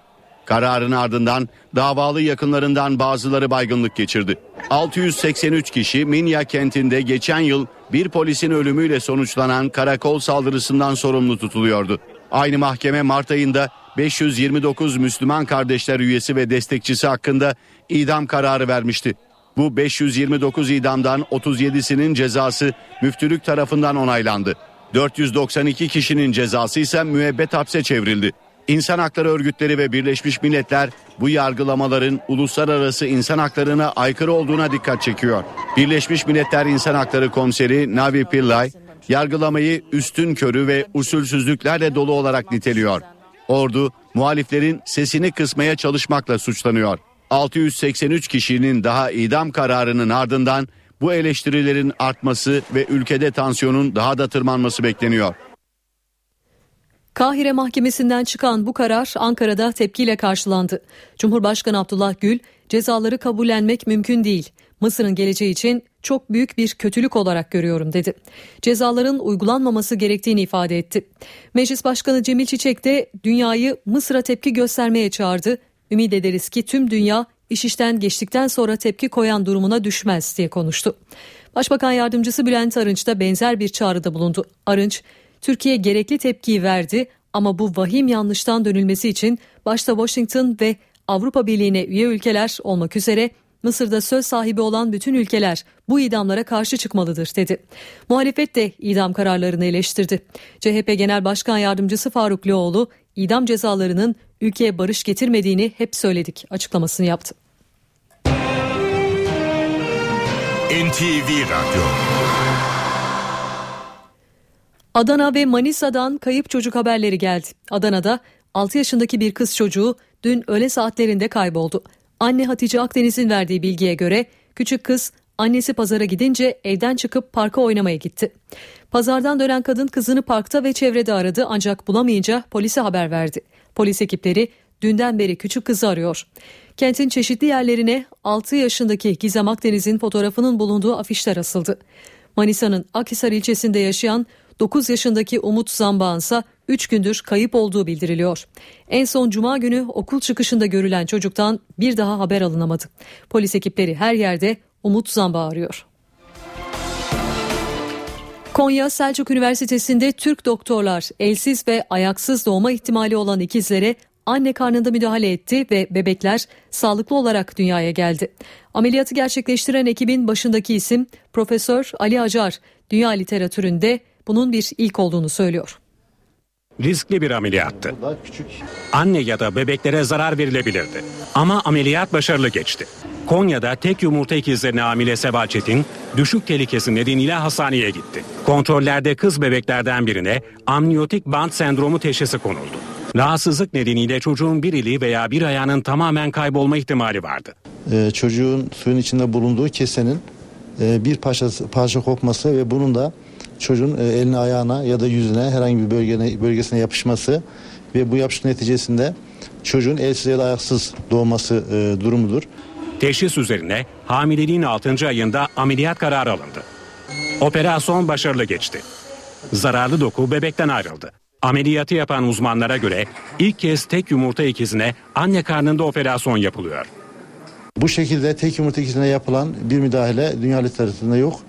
S5: Kararın ardından davalı yakınlarından bazıları baygınlık geçirdi. 683 kişi Minya kentinde geçen yıl bir polisin ölümüyle sonuçlanan karakol saldırısından sorumlu tutuluyordu. Aynı mahkeme Mart ayında 529 Müslüman kardeşler üyesi ve destekçisi hakkında idam kararı vermişti. Bu 529 idamdan 37'sinin cezası müftülük tarafından onaylandı. 492 kişinin cezası ise müebbet hapse çevrildi. İnsan hakları örgütleri ve Birleşmiş Milletler bu yargılamaların uluslararası insan haklarına aykırı olduğuna dikkat çekiyor. Birleşmiş Milletler İnsan Hakları Komiseri Navi Pillay yargılamayı üstün körü ve usulsüzlüklerle dolu olarak niteliyor. Ordu muhaliflerin sesini kısmaya çalışmakla suçlanıyor. 683 kişinin daha idam kararının ardından bu eleştirilerin artması ve ülkede tansiyonun daha da tırmanması bekleniyor.
S2: Kahire Mahkemesi'nden çıkan bu karar Ankara'da tepkiyle karşılandı. Cumhurbaşkanı Abdullah Gül, cezaları kabullenmek mümkün değil. Mısır'ın geleceği için çok büyük bir kötülük olarak görüyorum dedi. Cezaların uygulanmaması gerektiğini ifade etti. Meclis Başkanı Cemil Çiçek de dünyayı Mısır'a tepki göstermeye çağırdı. Ümit ederiz ki tüm dünya iş işten geçtikten sonra tepki koyan durumuna düşmez diye konuştu. Başbakan Yardımcısı Bülent Arınç da benzer bir çağrıda bulundu. Arınç, Türkiye gerekli tepkiyi verdi ama bu vahim yanlıştan dönülmesi için başta Washington ve Avrupa Birliği'ne üye ülkeler olmak üzere Mısır'da söz sahibi olan bütün ülkeler bu idamlara karşı çıkmalıdır dedi. Muhalefet de idam kararlarını eleştirdi. CHP Genel Başkan Yardımcısı Faruk Loğlu idam cezalarının ülkeye barış getirmediğini hep söyledik açıklamasını yaptı.
S1: NTV Radyo
S2: Adana ve Manisa'dan kayıp çocuk haberleri geldi. Adana'da 6 yaşındaki bir kız çocuğu dün öğle saatlerinde kayboldu. Anne Hatice Akdeniz'in verdiği bilgiye göre küçük kız annesi pazara gidince evden çıkıp parka oynamaya gitti. Pazardan dönen kadın kızını parkta ve çevrede aradı ancak bulamayınca polise haber verdi. Polis ekipleri dünden beri küçük kızı arıyor. Kentin çeşitli yerlerine 6 yaşındaki Gizem Akdeniz'in fotoğrafının bulunduğu afişler asıldı. Manisa'nın Akhisar ilçesinde yaşayan 9 yaşındaki Umut Zambağ'ın ise 3 gündür kayıp olduğu bildiriliyor. En son cuma günü okul çıkışında görülen çocuktan bir daha haber alınamadı. Polis ekipleri her yerde Umut Zamba arıyor. Konya Selçuk Üniversitesi'nde Türk doktorlar elsiz ve ayaksız doğma ihtimali olan ikizlere anne karnında müdahale etti ve bebekler sağlıklı olarak dünyaya geldi. Ameliyatı gerçekleştiren ekibin başındaki isim Profesör Ali Acar. Dünya literatüründe bunun bir ilk olduğunu söylüyor.
S8: Riskli bir ameliyattı. Anne ya da bebeklere zarar verilebilirdi. Ama ameliyat başarılı geçti. Konya'da tek yumurta ikizlerine hamile Seva Çetin düşük tehlikesi nedeniyle hastaneye gitti. Kontrollerde kız bebeklerden birine amniyotik band sendromu teşhisi konuldu. Rahatsızlık nedeniyle çocuğun bir ili veya bir ayağının tamamen kaybolma ihtimali vardı.
S21: Ee, çocuğun suyun içinde bulunduğu kesenin e, bir parçası, parça kopması ve bunun da çocuğun e, eline ayağına ya da yüzüne herhangi bir bölgene, bölgesine yapışması ve bu yapışma neticesinde çocuğun elsiz ya da ayaksız doğması e, durumudur.
S8: Teşhis üzerine hamileliğin 6. ayında ameliyat kararı alındı. Operasyon başarılı geçti. Zararlı doku bebekten ayrıldı. Ameliyatı yapan uzmanlara göre ilk kez tek yumurta ikizine anne karnında operasyon yapılıyor.
S21: Bu şekilde tek yumurta ikizine yapılan bir müdahale dünya literatüründe yok.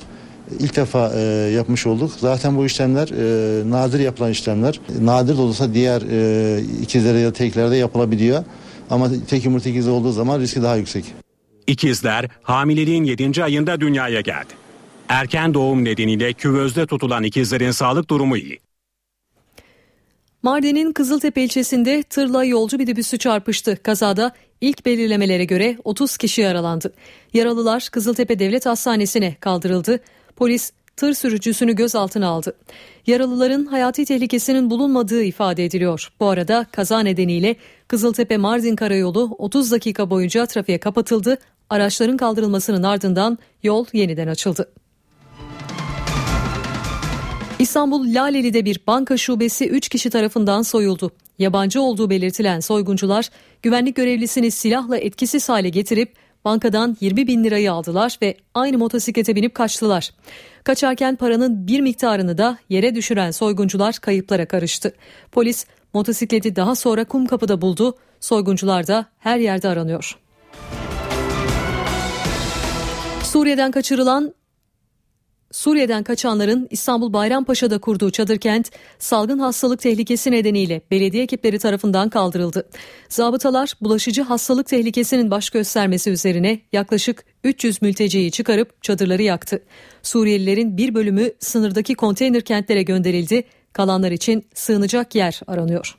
S21: İlk defa e, yapmış olduk. Zaten bu işlemler e, nadir yapılan işlemler. Nadir de olsa diğer e, ikizlere ya da teklerde yapılabiliyor. Ama tek yumurta ikizi olduğu zaman riski daha yüksek.
S8: İkizler hamileliğin 7. ayında dünyaya geldi. Erken doğum nedeniyle küvezde tutulan ikizlerin sağlık durumu iyi.
S2: Mardin'in Kızıltepe ilçesinde tırla yolcu minibüsü çarpıştı. Kazada ilk belirlemelere göre 30 kişi yaralandı. Yaralılar Kızıltepe Devlet Hastanesi'ne kaldırıldı. Polis tır sürücüsünü gözaltına aldı. Yaralıların hayati tehlikesinin bulunmadığı ifade ediliyor. Bu arada kaza nedeniyle Kızıltepe Mardin Karayolu 30 dakika boyunca trafiğe kapatıldı. Araçların kaldırılmasının ardından yol yeniden açıldı. İstanbul Laleli'de bir banka şubesi 3 kişi tarafından soyuldu. Yabancı olduğu belirtilen soyguncular güvenlik görevlisini silahla etkisiz hale getirip bankadan 20 bin lirayı aldılar ve aynı motosiklete binip kaçtılar. Kaçarken paranın bir miktarını da yere düşüren soyguncular kayıplara karıştı. Polis motosikleti daha sonra Kumkapı'da buldu. Soyguncular da her yerde aranıyor. Suriye'den kaçırılan Suriye'den kaçanların İstanbul Bayrampaşa'da kurduğu çadır kent salgın hastalık tehlikesi nedeniyle belediye ekipleri tarafından kaldırıldı. Zabıtalar bulaşıcı hastalık tehlikesinin baş göstermesi üzerine yaklaşık 300 mülteciyi çıkarıp çadırları yaktı. Suriyelilerin bir bölümü sınırdaki konteyner kentlere gönderildi. Kalanlar için sığınacak yer aranıyor.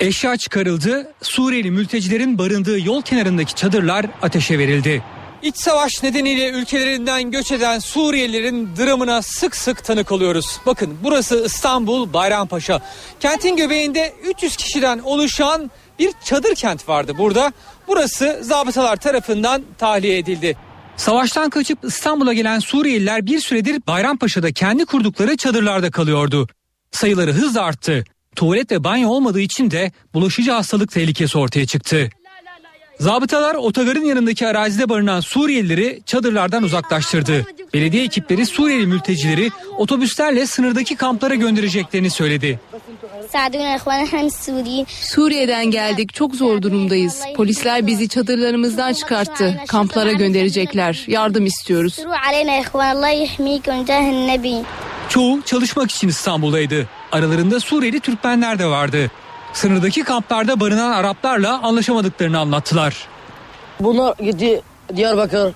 S22: Eşya çıkarıldı. Suriyeli mültecilerin barındığı yol kenarındaki çadırlar ateşe verildi. İç savaş nedeniyle ülkelerinden göç eden Suriyelilerin dramına sık sık tanık oluyoruz. Bakın burası İstanbul Bayrampaşa. Kentin göbeğinde 300 kişiden oluşan bir çadır kent vardı burada. Burası zabıtalar tarafından tahliye edildi. Savaştan kaçıp İstanbul'a gelen Suriyeliler bir süredir Bayrampaşa'da kendi kurdukları çadırlarda kalıyordu. Sayıları hızla arttı. Tuvalet ve banyo olmadığı için de bulaşıcı hastalık tehlikesi ortaya çıktı. Zabıtalar otogarın yanındaki arazide barınan Suriyelileri çadırlardan uzaklaştırdı. Belediye ekipleri Suriyeli mültecileri otobüslerle sınırdaki kamplara göndereceklerini söyledi.
S23: Suriye'den geldik çok zor durumdayız. Polisler bizi çadırlarımızdan çıkarttı. Kamplara gönderecekler. Yardım istiyoruz.
S22: Çoğu çalışmak için İstanbul'daydı. Aralarında Suriyeli Türkmenler de vardı. Sınırdaki kamplarda barınan Araplarla anlaşamadıklarını anlattılar.
S24: Bunlar gitti Diyarbakır,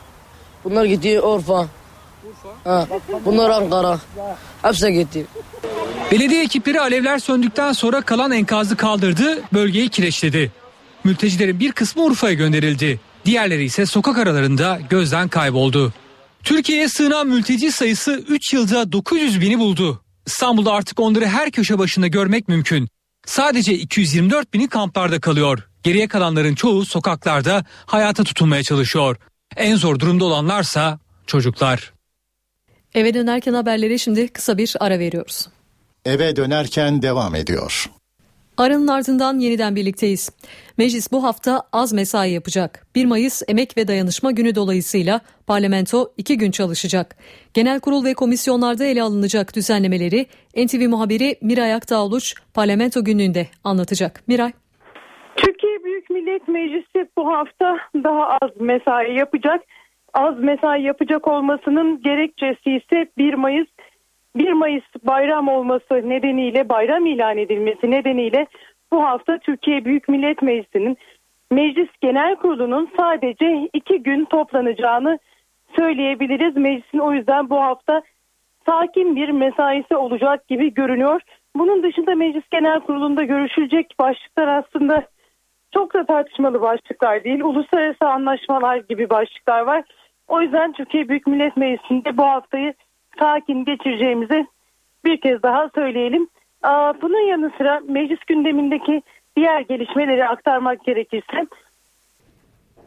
S24: bunlar gitti Urfa, ha, bunlar Ankara, hepsi gitti.
S22: Belediye ekipleri alevler söndükten sonra kalan enkazı kaldırdı, bölgeyi kireçledi. Mültecilerin bir kısmı Urfa'ya gönderildi. Diğerleri ise sokak aralarında gözden kayboldu. Türkiye'ye sığınan mülteci sayısı 3 yılda 900 bini buldu. İstanbul'da artık onları her köşe başında görmek mümkün. Sadece 224 bini kamplarda kalıyor. Geriye kalanların çoğu sokaklarda hayata tutunmaya çalışıyor. En zor durumda olanlarsa çocuklar.
S2: Eve dönerken haberleri şimdi kısa bir ara veriyoruz.
S12: Eve dönerken devam ediyor.
S2: Aranın ardından yeniden birlikteyiz. Meclis bu hafta az mesai yapacak. 1 Mayıs Emek ve Dayanışma Günü dolayısıyla parlamento iki gün çalışacak. Genel kurul ve komisyonlarda ele alınacak düzenlemeleri NTV muhabiri Miray Aktağluç parlamento gününde anlatacak. Miray.
S25: Türkiye Büyük Millet Meclisi bu hafta daha az mesai yapacak. Az mesai yapacak olmasının gerekçesi ise 1 Mayıs 1 Mayıs bayram olması nedeniyle bayram ilan edilmesi nedeniyle bu hafta Türkiye Büyük Millet Meclisi'nin Meclis Genel Kurulu'nun sadece iki gün toplanacağını söyleyebiliriz. Meclisin o yüzden bu hafta sakin bir mesaisi olacak gibi görünüyor. Bunun dışında Meclis Genel Kurulu'nda görüşülecek başlıklar aslında çok da tartışmalı başlıklar değil. Uluslararası anlaşmalar gibi başlıklar var. O yüzden Türkiye Büyük Millet Meclisi'nde bu haftayı sakin geçireceğimizi bir kez daha söyleyelim. Bunun yanı sıra meclis gündemindeki diğer gelişmeleri aktarmak gerekirse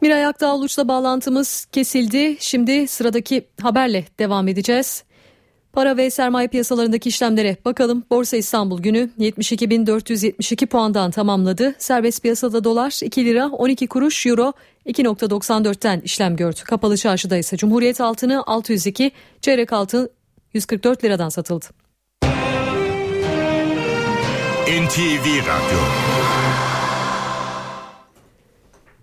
S2: Miray Akdağluç'la bağlantımız kesildi. Şimdi sıradaki haberle devam edeceğiz. Para ve sermaye piyasalarındaki işlemlere bakalım. Borsa İstanbul günü 72.472 puandan tamamladı. Serbest piyasada dolar 2 lira 12 kuruş, euro 2.94'ten işlem gördü. Kapalı çarşıda ise Cumhuriyet altını 602, çeyrek altın 144 liradan satıldı.
S1: NTV Radyo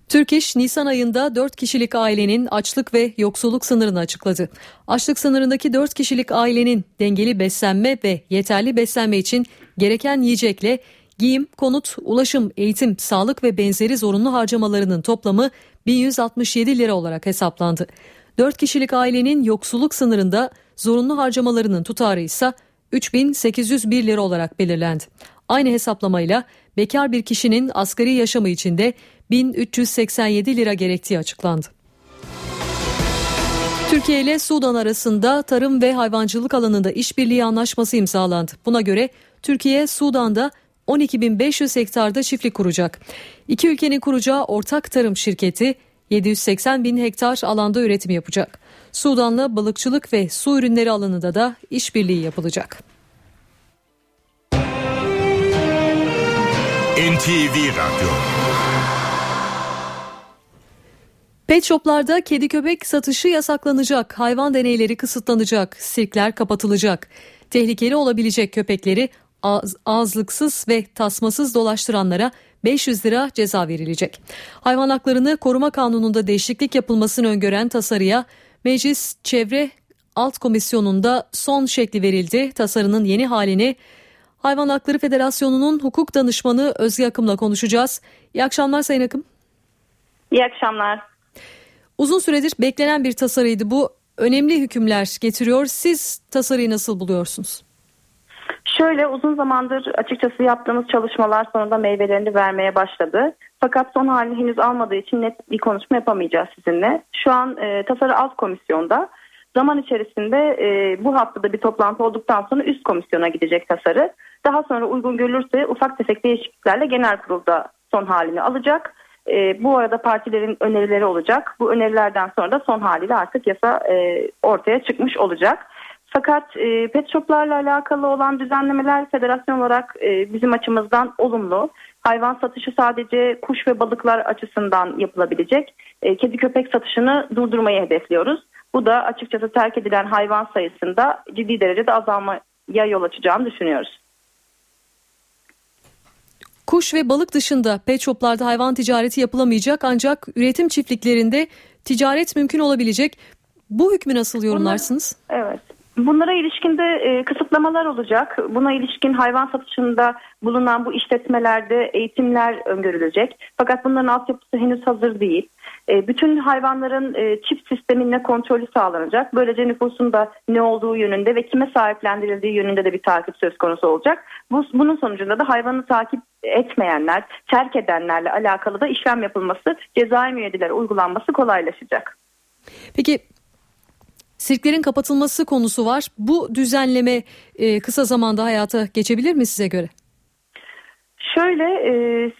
S2: Türk İş Nisan ayında 4 kişilik ailenin açlık ve yoksulluk sınırını açıkladı. Açlık sınırındaki 4 kişilik ailenin dengeli beslenme ve yeterli beslenme için gereken yiyecekle giyim, konut, ulaşım, eğitim, sağlık ve benzeri zorunlu harcamalarının toplamı 1167 lira olarak hesaplandı. 4 kişilik ailenin yoksulluk sınırında zorunlu harcamalarının tutarı ise 3801 lira olarak belirlendi. Aynı hesaplamayla bekar bir kişinin asgari yaşamı içinde 1387 lira gerektiği açıklandı. Türkiye ile Sudan arasında tarım ve hayvancılık alanında işbirliği anlaşması imzalandı. Buna göre Türkiye Sudan'da 12.500 hektarda çiftlik kuracak. İki ülkenin kuracağı ortak tarım şirketi 780 bin hektar alanda üretim yapacak. Sudan'la balıkçılık ve su ürünleri alanında da işbirliği yapılacak.
S1: NTV Radyo
S2: Pet shoplarda kedi köpek satışı yasaklanacak, hayvan deneyleri kısıtlanacak, sirkler kapatılacak. Tehlikeli olabilecek köpekleri ağız, ağızlıksız ve tasmasız dolaştıranlara 500 lira ceza verilecek. Hayvan haklarını koruma kanununda değişiklik yapılmasını öngören tasarıya Meclis Çevre Alt Komisyonu'nda son şekli verildi. Tasarının yeni halini Hayvan Hakları Federasyonu'nun hukuk danışmanı Özge Akım'la konuşacağız. İyi akşamlar Sayın Akım.
S26: İyi akşamlar.
S2: Uzun süredir beklenen bir tasarıydı bu. Önemli hükümler getiriyor. Siz tasarıyı nasıl buluyorsunuz?
S26: Şöyle uzun zamandır açıkçası yaptığımız çalışmalar sonunda meyvelerini vermeye başladı. Fakat son halini henüz almadığı için net bir konuşma yapamayacağız sizinle. Şu an e, tasarı alt komisyonda. Zaman içerisinde e, bu haftada bir toplantı olduktan sonra üst komisyona gidecek tasarı. Daha sonra uygun görülürse ufak tefek değişikliklerle genel kurulda son halini alacak. E, bu arada partilerin önerileri olacak. Bu önerilerden sonra da son haliyle artık yasa e, ortaya çıkmış olacak. Fakat e, pet shoplarla alakalı olan düzenlemeler federasyon olarak e, bizim açımızdan olumlu. Hayvan satışı sadece kuş ve balıklar açısından yapılabilecek. E, kedi köpek satışını durdurmayı hedefliyoruz. Bu da açıkçası terk edilen hayvan sayısında ciddi derecede azalmaya yol açacağını düşünüyoruz.
S2: Kuş ve balık dışında pet shoplarda hayvan ticareti yapılamayacak ancak üretim çiftliklerinde ticaret mümkün olabilecek. Bu hükmü nasıl yorumlarsınız?
S26: Bunlar, evet. Bunlara ilişkin de e, kısıtlamalar olacak. Buna ilişkin hayvan satışında bulunan bu işletmelerde eğitimler öngörülecek. Fakat bunların altyapısı henüz hazır değil. E, bütün hayvanların e, çift sisteminle kontrolü sağlanacak. Böylece nüfusun da ne olduğu yönünde ve kime sahiplendirildiği yönünde de bir takip söz konusu olacak. Bu, bunun sonucunda da hayvanı takip etmeyenler, terk edenlerle alakalı da işlem yapılması, cezai müeyyideler uygulanması kolaylaşacak.
S2: Peki sirklerin kapatılması konusu var. Bu düzenleme e, kısa zamanda hayata geçebilir mi size göre?
S26: Şöyle e,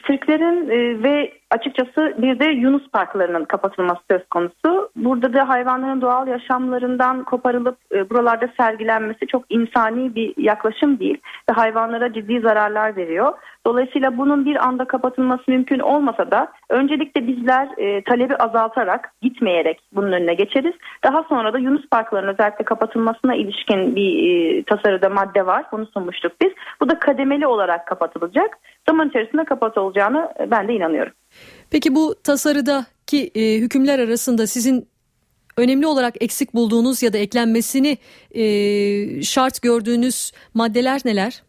S26: sirklerin e, ve açıkçası bir de Yunus parklarının kapatılması söz konusu. Burada da hayvanların doğal yaşamlarından koparılıp e, buralarda sergilenmesi çok insani bir yaklaşım değil ve hayvanlara ciddi zararlar veriyor. Dolayısıyla bunun bir anda kapatılması mümkün olmasa da öncelikle bizler e, talebi azaltarak gitmeyerek bunun önüne geçeriz. Daha sonra da Yunus parklarının özellikle kapatılmasına ilişkin bir e, tasarıda madde var. Bunu sunmuştuk biz. Bu da kademeli olarak kapatılacak. Zaman içerisinde kapatılacağını ben de inanıyorum.
S2: Peki bu tasarıdaki e, hükümler arasında sizin önemli olarak eksik bulduğunuz ya da eklenmesini e, şart gördüğünüz maddeler neler?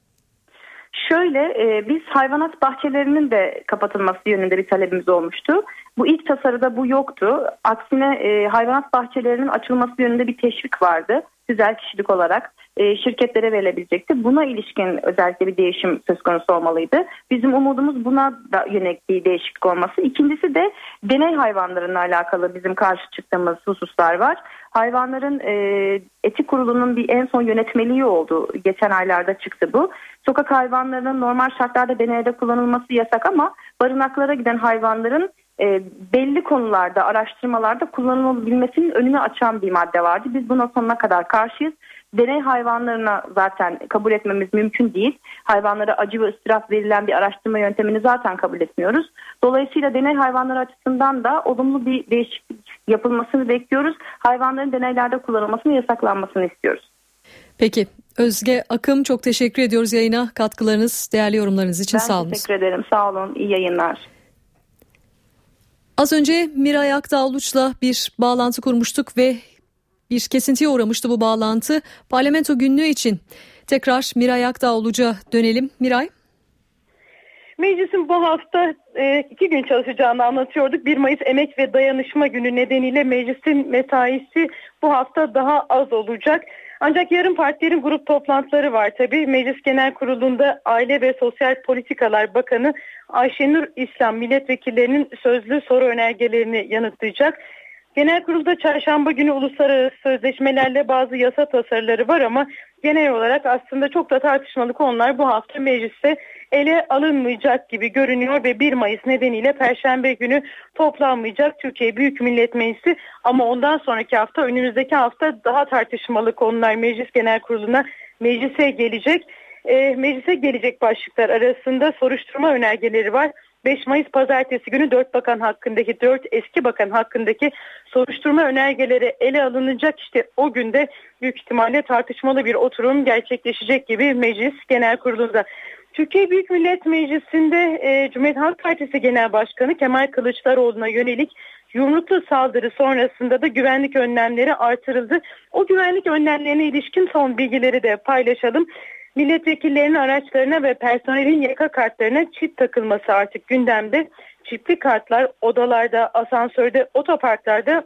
S26: Şöyle e, biz hayvanat bahçelerinin de kapatılması yönünde bir talebimiz olmuştu. Bu ilk tasarıda bu yoktu. Aksine e, hayvanat bahçelerinin açılması yönünde bir teşvik vardı. Güzel kişilik olarak e, şirketlere verilebilecekti. Buna ilişkin özellikle bir değişim söz konusu olmalıydı. Bizim umudumuz buna da yönelik bir değişiklik olması. İkincisi de deney hayvanlarına alakalı bizim karşı çıktığımız hususlar var. Hayvanların e, etik kurulunun bir en son yönetmeliği oldu. Geçen aylarda çıktı bu. Sokak hayvanlarının normal şartlarda deneyde kullanılması yasak ama barınaklara giden hayvanların e, belli konularda araştırmalarda kullanılabilmesinin önünü açan bir madde vardı. Biz buna sonuna kadar karşıyız. deney hayvanlarına zaten kabul etmemiz mümkün değil. Hayvanlara acı ve ıstırap verilen bir araştırma yöntemini zaten kabul etmiyoruz. Dolayısıyla deney hayvanları açısından da olumlu bir değişiklik yapılmasını bekliyoruz. Hayvanların deneylerde kullanılmasını yasaklanmasını istiyoruz.
S2: Peki Özge Akım çok teşekkür ediyoruz yayına katkılarınız, değerli yorumlarınız için
S26: ben
S2: sağ olun.
S26: Ben teşekkür ederim sağ olun iyi yayınlar.
S2: Az önce Miray Akdağluç'la bir bağlantı kurmuştuk ve bir kesintiye uğramıştı bu bağlantı. Parlamento günlüğü için tekrar Miray Akdağluç'a dönelim. Miray.
S25: Meclisin bu hafta e, iki gün çalışacağını anlatıyorduk. 1 Mayıs Emek ve Dayanışma Günü nedeniyle meclisin mesaisi bu hafta daha az olacak. Ancak yarın partilerin grup toplantıları var tabii. Meclis Genel Kurulu'nda Aile ve Sosyal Politikalar Bakanı Ayşenur İslam milletvekillerinin sözlü soru önergelerini yanıtlayacak. Genel kurulda çarşamba günü uluslararası sözleşmelerle bazı yasa tasarıları var ama genel olarak aslında çok da tartışmalı konular bu hafta mecliste ele alınmayacak gibi görünüyor ve 1 Mayıs nedeniyle Perşembe günü toplanmayacak Türkiye Büyük Millet Meclisi ama ondan sonraki hafta önümüzdeki hafta daha tartışmalı konular Meclis Genel Kurulu'na meclise gelecek. E, meclise gelecek başlıklar arasında soruşturma önergeleri var. 5 Mayıs pazartesi günü 4 bakan hakkındaki 4 eski bakan hakkındaki soruşturma önergeleri ele alınacak işte o günde büyük ihtimalle tartışmalı bir oturum gerçekleşecek gibi meclis genel kurulunda. Türkiye Büyük Millet Meclisi'nde e, Cumhuriyet Halk Partisi Genel Başkanı Kemal Kılıçdaroğlu'na yönelik yumruklu saldırı sonrasında da güvenlik önlemleri artırıldı. O güvenlik önlemlerine ilişkin son bilgileri de paylaşalım. Milletvekillerinin araçlarına ve personelin yaka kartlarına çip takılması artık gündemde. Çipli kartlar odalarda, asansörde, otoparklarda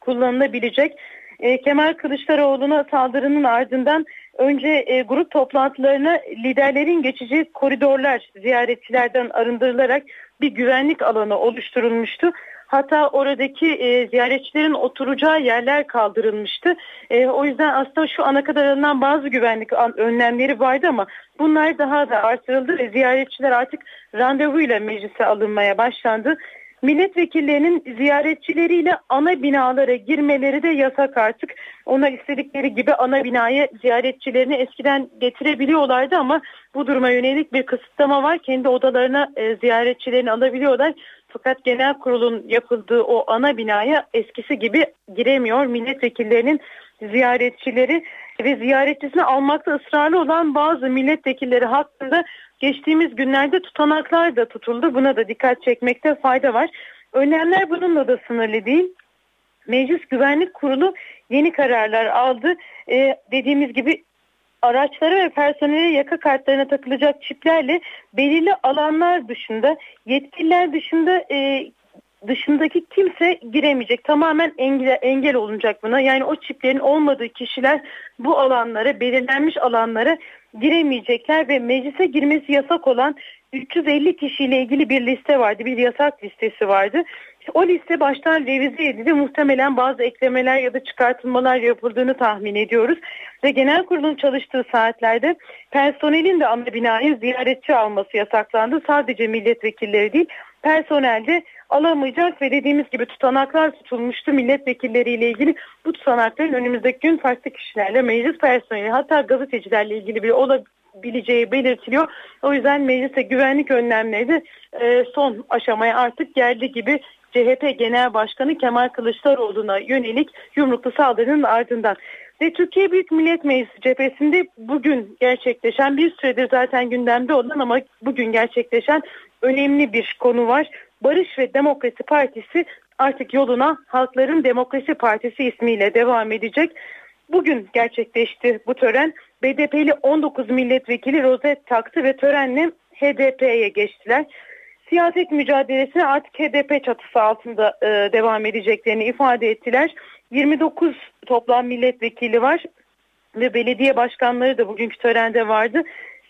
S25: kullanılabilecek. E, Kemal Kılıçdaroğlu'na saldırının ardından önce e, grup toplantılarına liderlerin geçici koridorlar ziyaretçilerden arındırılarak bir güvenlik alanı oluşturulmuştu. Hatta oradaki e, ziyaretçilerin oturacağı yerler kaldırılmıştı. E, o yüzden aslında şu ana kadar alınan bazı güvenlik önlemleri vardı ama bunlar daha da artırıldı ve ziyaretçiler artık randevuyla meclise alınmaya başlandı. Milletvekillerinin ziyaretçileriyle ana binalara girmeleri de yasak artık. Ona istedikleri gibi ana binaya ziyaretçilerini eskiden getirebiliyorlardı ama bu duruma yönelik bir kısıtlama var. Kendi odalarına e, ziyaretçilerini alabiliyorlar. Fakat genel kurulun yapıldığı o ana binaya eskisi gibi giremiyor. Milletvekillerinin ziyaretçileri ve ziyaretçisini almakta ısrarlı olan bazı milletvekilleri hakkında geçtiğimiz günlerde tutanaklar da tutuldu. Buna da dikkat çekmekte fayda var. Önlemler bununla da sınırlı değil. Meclis Güvenlik Kurulu yeni kararlar aldı. Ee, dediğimiz gibi araçlara ve personele yaka kartlarına takılacak çiplerle belirli alanlar dışında yetkililer dışında e, dışındaki kimse giremeyecek. Tamamen engel, engel olunacak buna. Yani o çiplerin olmadığı kişiler bu alanlara, belirlenmiş alanlara giremeyecekler ve meclise girmesi yasak olan 350 kişiyle ilgili bir liste vardı. Bir yasak listesi vardı. O liste baştan revize edildi. Muhtemelen bazı eklemeler ya da çıkartılmalar yapıldığını tahmin ediyoruz. Ve genel kurulun çalıştığı saatlerde personelin de ana binayı ziyaretçi alması yasaklandı. Sadece milletvekilleri değil personel de alamayacak ve dediğimiz gibi tutanaklar tutulmuştu milletvekilleriyle ilgili. Bu tutanakların önümüzdeki gün farklı kişilerle meclis personeli hatta gazetecilerle ilgili bir olabileceği belirtiliyor. O yüzden meclise güvenlik önlemleri de e, son aşamaya artık geldi gibi CHP Genel Başkanı Kemal Kılıçdaroğlu'na yönelik yumruklu saldırının ardından. Ve Türkiye Büyük Millet Meclisi cephesinde bugün gerçekleşen bir süredir zaten gündemde olan ama bugün gerçekleşen önemli bir konu var. Barış ve Demokrasi Partisi artık yoluna Halkların Demokrasi Partisi ismiyle devam edecek. Bugün gerçekleşti bu tören. BDP'li 19 milletvekili rozet taktı ve törenle HDP'ye geçtiler. Siyaset mücadelesine artık HDP çatısı altında e, devam edeceklerini ifade ettiler. 29 toplam milletvekili var ve belediye başkanları da bugünkü törende vardı.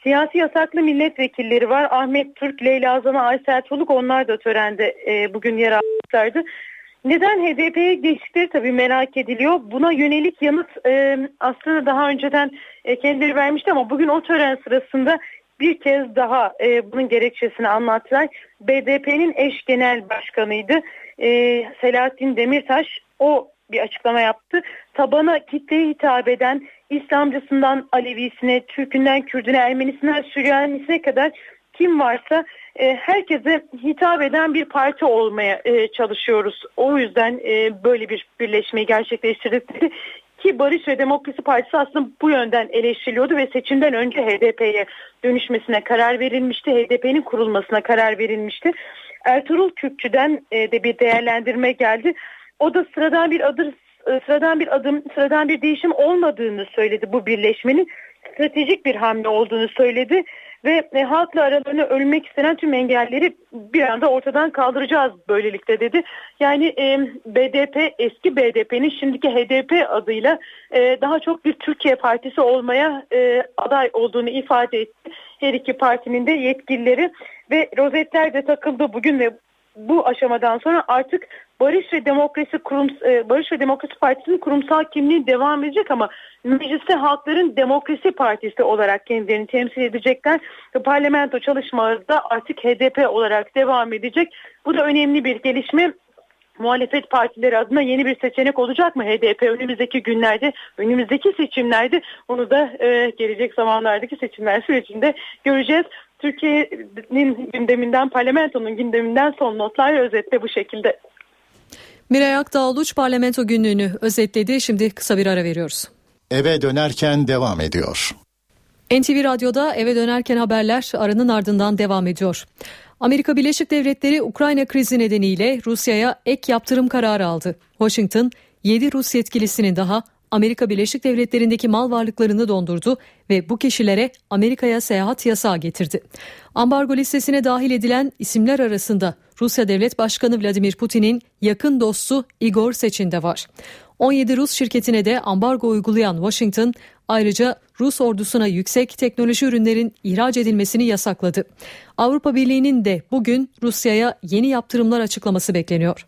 S25: Siyasi yasaklı milletvekilleri var. Ahmet Türk, Leyla Zana, Aysel Çoluk onlar da törende e, bugün yer almışlardı. Neden HDP'ye geçtikleri tabii merak ediliyor. Buna yönelik yanıt e, aslında daha önceden e, kendileri vermişti ama bugün o tören sırasında bir kez daha e, bunun gerekçesini anlattılar. BDP'nin eş genel başkanıydı e, Selahattin Demirtaş. O bir açıklama yaptı. Tabana kitleye hitap eden İslamcısından Alevisine, Türkünden Kürdüne, Ermenisinden Süryanisine kadar kim varsa e, herkese hitap eden bir parti olmaya e, çalışıyoruz. O yüzden e, böyle bir birleşmeyi gerçekleştirdik. Ki Barış ve Demokrasi Partisi aslında bu yönden eleştiriliyordu ve seçimden önce HDP'ye dönüşmesine karar verilmişti. HDP'nin kurulmasına karar verilmişti. Ertuğrul Kürkçü'den e, de bir değerlendirme geldi. O da sıradan bir adım, e, sıradan bir adım, sıradan bir değişim olmadığını söyledi bu birleşmenin. Stratejik bir hamle olduğunu söyledi ve e, halkla aralarına ölmek istenen tüm engelleri bir anda ortadan kaldıracağız böylelikle dedi. Yani e, BDP eski BDP'nin şimdiki HDP adıyla e, daha çok bir Türkiye partisi olmaya e, aday olduğunu ifade etti. Her iki partinin de yetkilileri ve rozetler de takıldı bugün ve bu aşamadan sonra artık Barış ve Demokrasi kurum e, Barış ve Demokrasi Partisi'nin kurumsal kimliği devam edecek ama mecliste Halkların Demokrasi Partisi olarak kendilerini temsil edecekler. Parlamento çalışmaları da artık HDP olarak devam edecek. Bu da önemli bir gelişme muhalefet partileri adına yeni bir seçenek olacak mı HDP önümüzdeki günlerde, önümüzdeki seçimlerde onu da e, gelecek zamanlardaki seçimler sürecinde göreceğiz. Türkiye'nin gündeminden, parlamentonun gündeminden son notlar özetle bu şekilde.
S2: Miray Akdağluç parlamento günlüğünü özetledi. Şimdi kısa bir ara veriyoruz.
S12: Eve dönerken devam ediyor.
S2: NTV Radyo'da eve dönerken haberler aranın ardından devam ediyor. Amerika Birleşik Devletleri Ukrayna krizi nedeniyle Rusya'ya ek yaptırım kararı aldı. Washington 7 Rus yetkilisinin daha Amerika Birleşik Devletleri'ndeki mal varlıklarını dondurdu ve bu kişilere Amerika'ya seyahat yasağı getirdi. Ambargo listesine dahil edilen isimler arasında Rusya Devlet Başkanı Vladimir Putin'in yakın dostu Igor Sechin de var. 17 Rus şirketine de ambargo uygulayan Washington ayrıca Rus ordusuna yüksek teknoloji ürünlerin ihraç edilmesini yasakladı. Avrupa Birliği'nin de bugün Rusya'ya yeni yaptırımlar açıklaması bekleniyor.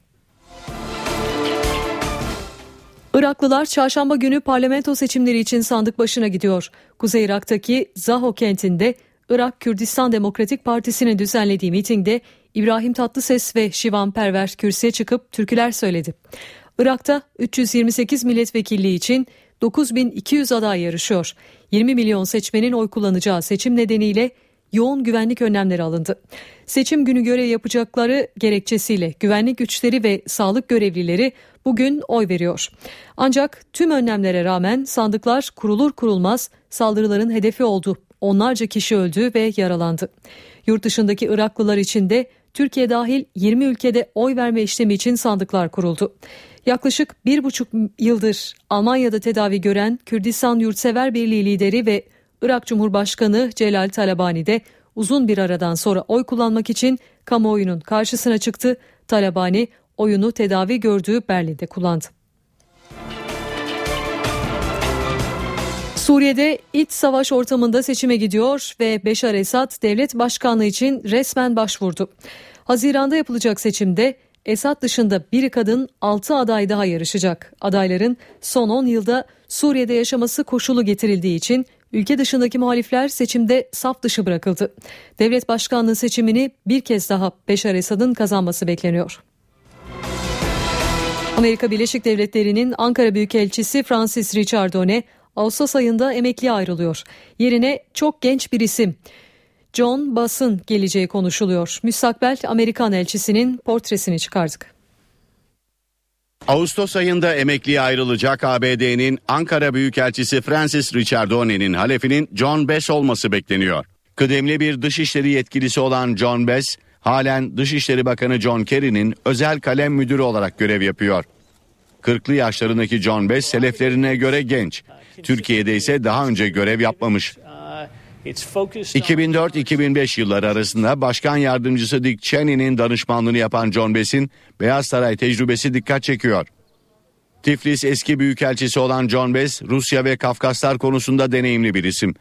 S2: Iraklılar çarşamba günü parlamento seçimleri için sandık başına gidiyor. Kuzey Irak'taki Zaho kentinde Irak Kürdistan Demokratik Partisi'nin düzenlediği mitingde İbrahim Tatlıses ve Şivan Perver kürsüye çıkıp türküler söyledi. Irak'ta 328 milletvekilliği için 9200 aday yarışıyor. 20 milyon seçmenin oy kullanacağı seçim nedeniyle yoğun güvenlik önlemleri alındı. Seçim günü görev yapacakları gerekçesiyle güvenlik güçleri ve sağlık görevlileri bugün oy veriyor. Ancak tüm önlemlere rağmen sandıklar kurulur kurulmaz saldırıların hedefi oldu. Onlarca kişi öldü ve yaralandı. Yurt dışındaki Iraklılar için de Türkiye dahil 20 ülkede oy verme işlemi için sandıklar kuruldu. Yaklaşık bir buçuk yıldır Almanya'da tedavi gören Kürdistan Yurtsever Birliği lideri ve Irak Cumhurbaşkanı Celal Talabani de uzun bir aradan sonra oy kullanmak için kamuoyunun karşısına çıktı. Talabani oyunu tedavi gördüğü Berlin'de kullandı. Suriye'de iç savaş ortamında seçime gidiyor ve Beşar Esad devlet başkanlığı için resmen başvurdu. Haziranda yapılacak seçimde Esad dışında bir kadın 6 aday daha yarışacak. Adayların son 10 yılda Suriye'de yaşaması koşulu getirildiği için ülke dışındaki muhalifler seçimde saf dışı bırakıldı. Devlet başkanlığı seçimini bir kez daha Beşar Esad'ın kazanması bekleniyor. Amerika Birleşik Devletleri'nin Ankara Büyükelçisi Francis Richardone Ağustos ayında emekliye ayrılıyor. Yerine çok genç bir isim John Bass'ın geleceği konuşuluyor. Müstakbel Amerikan elçisinin portresini çıkardık.
S5: Ağustos ayında emekliye ayrılacak ABD'nin Ankara Büyükelçisi Francis Richardone'nin halefinin John Bass olması bekleniyor. Kıdemli bir dışişleri yetkilisi olan John Bass, halen Dışişleri Bakanı John Kerry'nin özel kalem müdürü olarak görev yapıyor. 40'lı yaşlarındaki John Bass seleflerine göre genç. Türkiye'de ise daha önce görev yapmamış. 2004-2005 yılları arasında Başkan Yardımcısı Dick Cheney'nin danışmanlığını yapan John Bass'in Beyaz Saray tecrübesi dikkat çekiyor. Tiflis eski büyükelçisi olan John Bass, Rusya ve Kafkaslar konusunda deneyimli bir isim.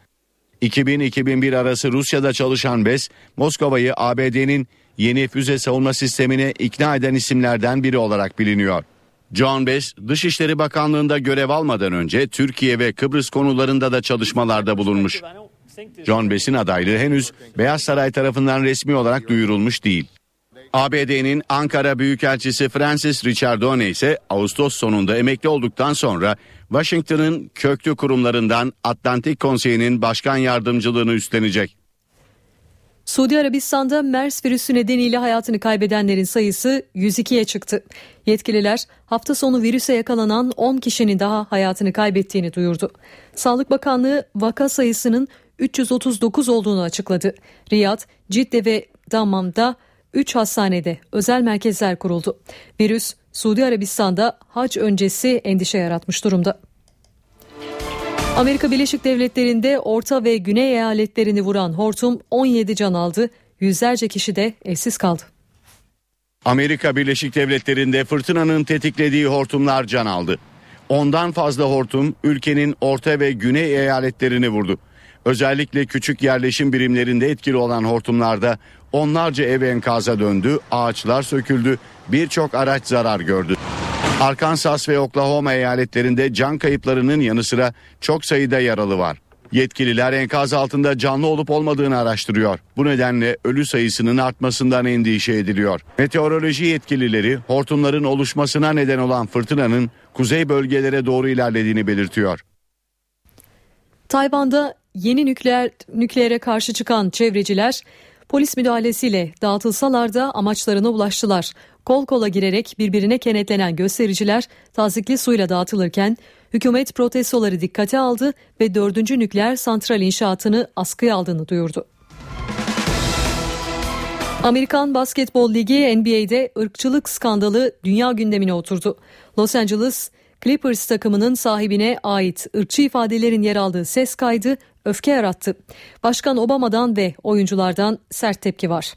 S5: 2000-2001 arası Rusya'da çalışan Bass, Moskova'yı ABD'nin yeni füze savunma sistemine ikna eden isimlerden biri olarak biliniyor. John Bass, Dışişleri Bakanlığı'nda görev almadan önce Türkiye ve Kıbrıs konularında da çalışmalarda bulunmuş. John Bass'in adaylığı henüz Beyaz Saray tarafından resmi olarak duyurulmuş değil. ABD'nin Ankara Büyükelçisi Francis Richardone ise Ağustos sonunda emekli olduktan sonra Washington'ın köklü kurumlarından Atlantik Konseyi'nin başkan yardımcılığını üstlenecek.
S2: Suudi Arabistan'da MERS virüsü nedeniyle hayatını kaybedenlerin sayısı 102'ye çıktı. Yetkililer hafta sonu virüse yakalanan 10 kişinin daha hayatını kaybettiğini duyurdu. Sağlık Bakanlığı vaka sayısının 339 olduğunu açıkladı. Riyad, Cidde ve Dammam'da 3 hastanede özel merkezler kuruldu. Virüs Suudi Arabistan'da hac öncesi endişe yaratmış durumda. Amerika Birleşik Devletleri'nde Orta ve Güney eyaletlerini vuran hortum 17 can aldı. Yüzlerce kişi de evsiz kaldı.
S5: Amerika Birleşik Devletleri'nde fırtınanın tetiklediği hortumlar can aldı. Ondan fazla hortum ülkenin orta ve güney eyaletlerini vurdu. Özellikle küçük yerleşim birimlerinde etkili olan hortumlarda onlarca ev enkaza döndü, ağaçlar söküldü, birçok araç zarar gördü. Arkansas ve Oklahoma eyaletlerinde can kayıplarının yanı sıra çok sayıda yaralı var. Yetkililer enkaz altında canlı olup olmadığını araştırıyor. Bu nedenle ölü sayısının artmasından endişe ediliyor. Meteoroloji yetkilileri hortumların oluşmasına neden olan fırtınanın kuzey bölgelere doğru ilerlediğini belirtiyor.
S2: Tayvan'da yeni nükleer nükleere karşı çıkan çevreciler polis müdahalesiyle dağıtılsalar da amaçlarına ulaştılar. Kol kola girerek birbirine kenetlenen göstericiler tazikli suyla dağıtılırken hükümet protestoları dikkate aldı ve 4. nükleer santral inşaatını askıya aldığını duyurdu. Amerikan Basketbol Ligi NBA'de ırkçılık skandalı dünya gündemine oturdu. Los Angeles Clippers takımının sahibine ait ırkçı ifadelerin yer aldığı ses kaydı öfke yarattı. Başkan Obama'dan ve oyunculardan sert tepki var.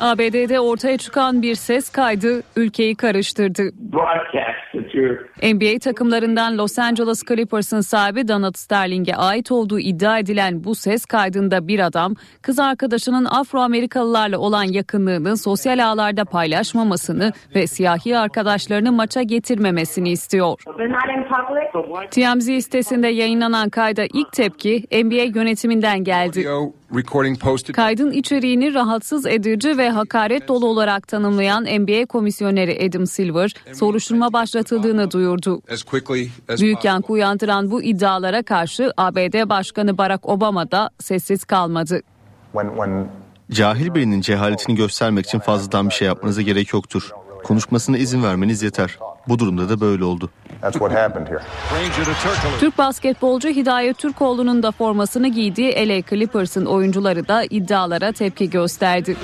S23: ABD'de ortaya çıkan bir ses kaydı ülkeyi karıştırdı. NBA takımlarından Los Angeles Clippers'ın sahibi Donald Sterling'e ait olduğu iddia edilen bu ses kaydında bir adam kız arkadaşının Afro-Amerikalılarla olan yakınlığını sosyal ağlarda paylaşmamasını ve siyahi arkadaşlarını maça getirmemesini istiyor. TMZ sitesinde yayınlanan kayda ilk tepki NBA yönetiminden geldi. Kaydın içeriğini rahatsız edici ve hakaret dolu olarak tanımlayan NBA komisyoneri Adam Silver soruşturma başlatıldığını duyurdu. Büyük yankı uyandıran bu iddialara karşı ABD Başkanı Barack Obama da sessiz kalmadı.
S27: Cahil birinin cehaletini göstermek için fazladan bir şey yapmanıza gerek yoktur. Konuşmasına izin vermeniz yeter. Bu durumda da böyle oldu.
S23: Türk basketbolcu Hidayet Türkoğlu'nun da formasını giydiği LA Clippers'ın oyuncuları da iddialara tepki gösterdi.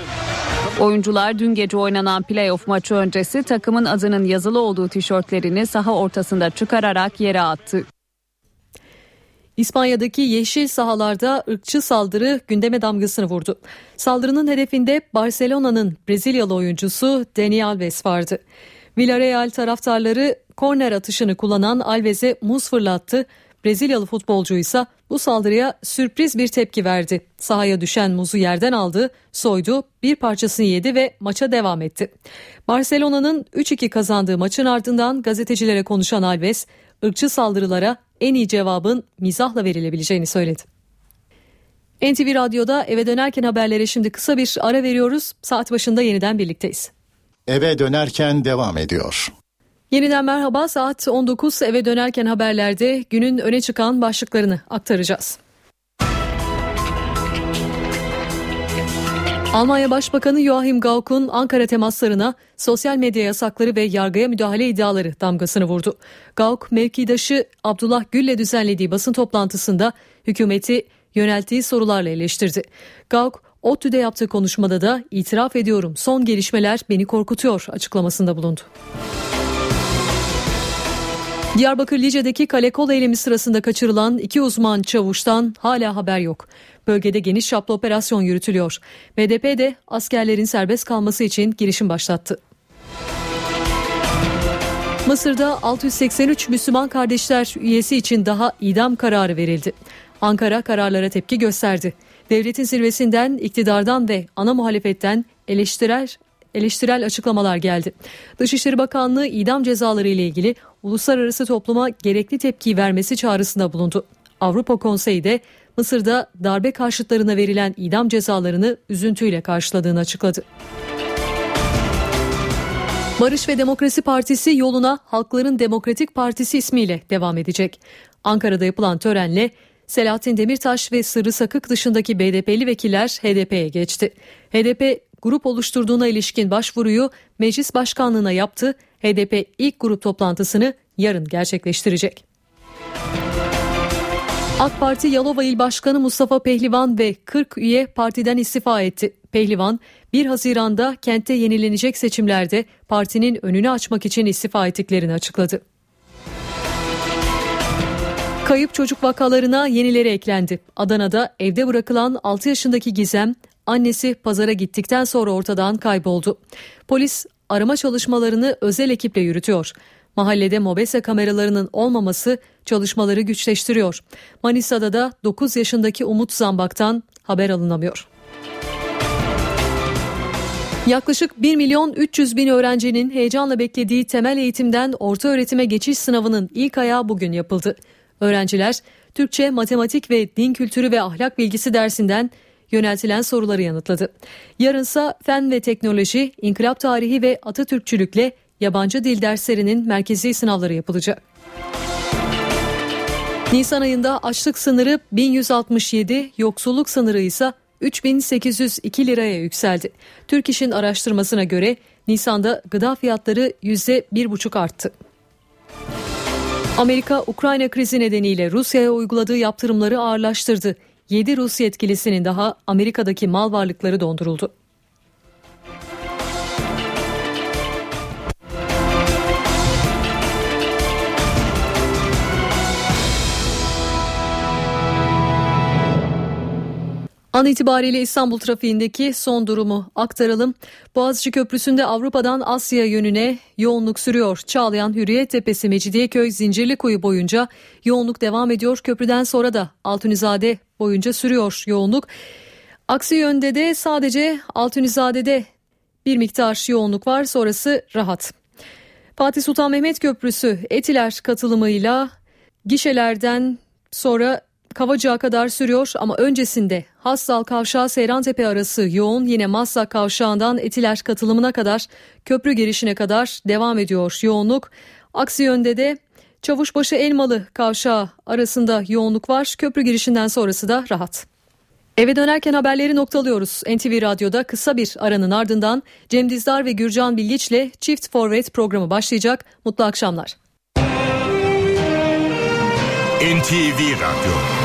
S23: Oyuncular dün gece oynanan playoff maçı öncesi takımın adının yazılı olduğu tişörtlerini saha ortasında çıkararak yere attı.
S2: İspanya'daki yeşil sahalarda ırkçı saldırı gündeme damgasını vurdu. Saldırının hedefinde Barcelona'nın Brezilyalı oyuncusu Dani Alves vardı. Villarreal taraftarları korner atışını kullanan Alves'e muz fırlattı. Brezilyalı futbolcu ise bu saldırıya sürpriz bir tepki verdi. Sahaya düşen muzu yerden aldı, soydu, bir parçasını yedi ve maça devam etti. Barcelona'nın 3-2 kazandığı maçın ardından gazetecilere konuşan Alves, ırkçı saldırılara en iyi cevabın mizahla verilebileceğini söyledi. NTV Radyo'da eve dönerken haberlere şimdi kısa bir ara veriyoruz. Saat başında yeniden birlikteyiz.
S12: Eve dönerken devam ediyor.
S2: Yeniden merhaba saat 19 eve dönerken haberlerde günün öne çıkan başlıklarını aktaracağız. Almanya Başbakanı Joachim Gauck'un Ankara temaslarına sosyal medya yasakları ve yargıya müdahale iddiaları damgasını vurdu. Gauck mevkidaşı Abdullah Gül'le düzenlediği basın toplantısında hükümeti yönelttiği sorularla eleştirdi. Gauck ODTÜ'de yaptığı konuşmada da itiraf ediyorum son gelişmeler beni korkutuyor açıklamasında bulundu. Diyarbakır Lice'deki kale kol eylemi sırasında kaçırılan iki uzman çavuştan hala haber yok. Bölgede geniş çaplı operasyon yürütülüyor. BDP de askerlerin serbest kalması için girişim başlattı. Mısır'da 683 Müslüman kardeşler üyesi için daha idam kararı verildi. Ankara kararlara tepki gösterdi. Devletin zirvesinden, iktidardan ve ana muhalefetten eleştirel eleştirel açıklamalar geldi. Dışişleri Bakanlığı idam cezaları ile ilgili uluslararası topluma gerekli tepki vermesi çağrısında bulundu. Avrupa Konseyi de Mısır'da darbe karşıtlarına verilen idam cezalarını üzüntüyle karşıladığını açıkladı. Barış ve Demokrasi Partisi yoluna Halkların Demokratik Partisi ismiyle devam edecek. Ankara'da yapılan törenle Selahattin Demirtaş ve Sırrı Sakık dışındaki BDP'li vekiller HDP'ye geçti. HDP grup oluşturduğuna ilişkin başvuruyu meclis başkanlığına yaptı. HDP ilk grup toplantısını yarın gerçekleştirecek. AK Parti Yalova İl Başkanı Mustafa Pehlivan ve 40 üye partiden istifa etti. Pehlivan 1 Haziran'da kentte yenilenecek seçimlerde partinin önünü açmak için istifa ettiklerini açıkladı. Kayıp çocuk vakalarına yenileri eklendi. Adana'da evde bırakılan 6 yaşındaki Gizem, annesi pazara gittikten sonra ortadan kayboldu. Polis arama çalışmalarını özel ekiple yürütüyor. Mahallede mobese kameralarının olmaması çalışmaları güçleştiriyor. Manisa'da da 9 yaşındaki Umut Zambak'tan haber alınamıyor. Yaklaşık 1 milyon 300 bin öğrencinin heyecanla beklediği temel eğitimden orta öğretime geçiş sınavının ilk ayağı bugün yapıldı. Öğrenciler Türkçe, matematik ve din kültürü ve ahlak bilgisi dersinden yöneltilen soruları yanıtladı. Yarınsa fen ve teknoloji, inkılap tarihi ve Atatürkçülükle yabancı dil derslerinin merkezi sınavları yapılacak. Nisan ayında açlık sınırı 1167, yoksulluk sınırı ise 3802 liraya yükseldi. Türk İş'in araştırmasına göre Nisan'da gıda fiyatları %1,5 arttı. Amerika Ukrayna krizi nedeniyle Rusya'ya uyguladığı yaptırımları ağırlaştırdı. 7 Rus yetkilisinin daha Amerika'daki mal varlıkları donduruldu. An itibariyle İstanbul trafiğindeki son durumu aktaralım. Boğaziçi Köprüsü'nde Avrupa'dan Asya yönüne yoğunluk sürüyor. Çağlayan Hürriyet Tepesi Mecidiyeköy Zincirlikuyu boyunca yoğunluk devam ediyor. Köprüden sonra da Altunizade boyunca sürüyor yoğunluk. Aksi yönde de sadece Altunizade'de bir miktar yoğunluk var sonrası rahat. Fatih Sultan Mehmet Köprüsü Etiler katılımıyla gişelerden sonra Kavacığa kadar sürüyor ama öncesinde Hassal Kavşağı Seyrantepe arası yoğun yine Maslak Kavşağı'ndan Etiler katılımına kadar köprü girişine kadar devam ediyor yoğunluk. Aksi yönde de Çavuşbaşı Elmalı Kavşağı arasında yoğunluk var. Köprü girişinden sonrası da rahat. Eve dönerken haberleri noktalıyoruz. NTV Radyo'da kısa bir aranın ardından Cem Dizdar ve Gürcan Bilgiç'le Çift Forvet programı başlayacak. Mutlu akşamlar.
S1: NTV Radyo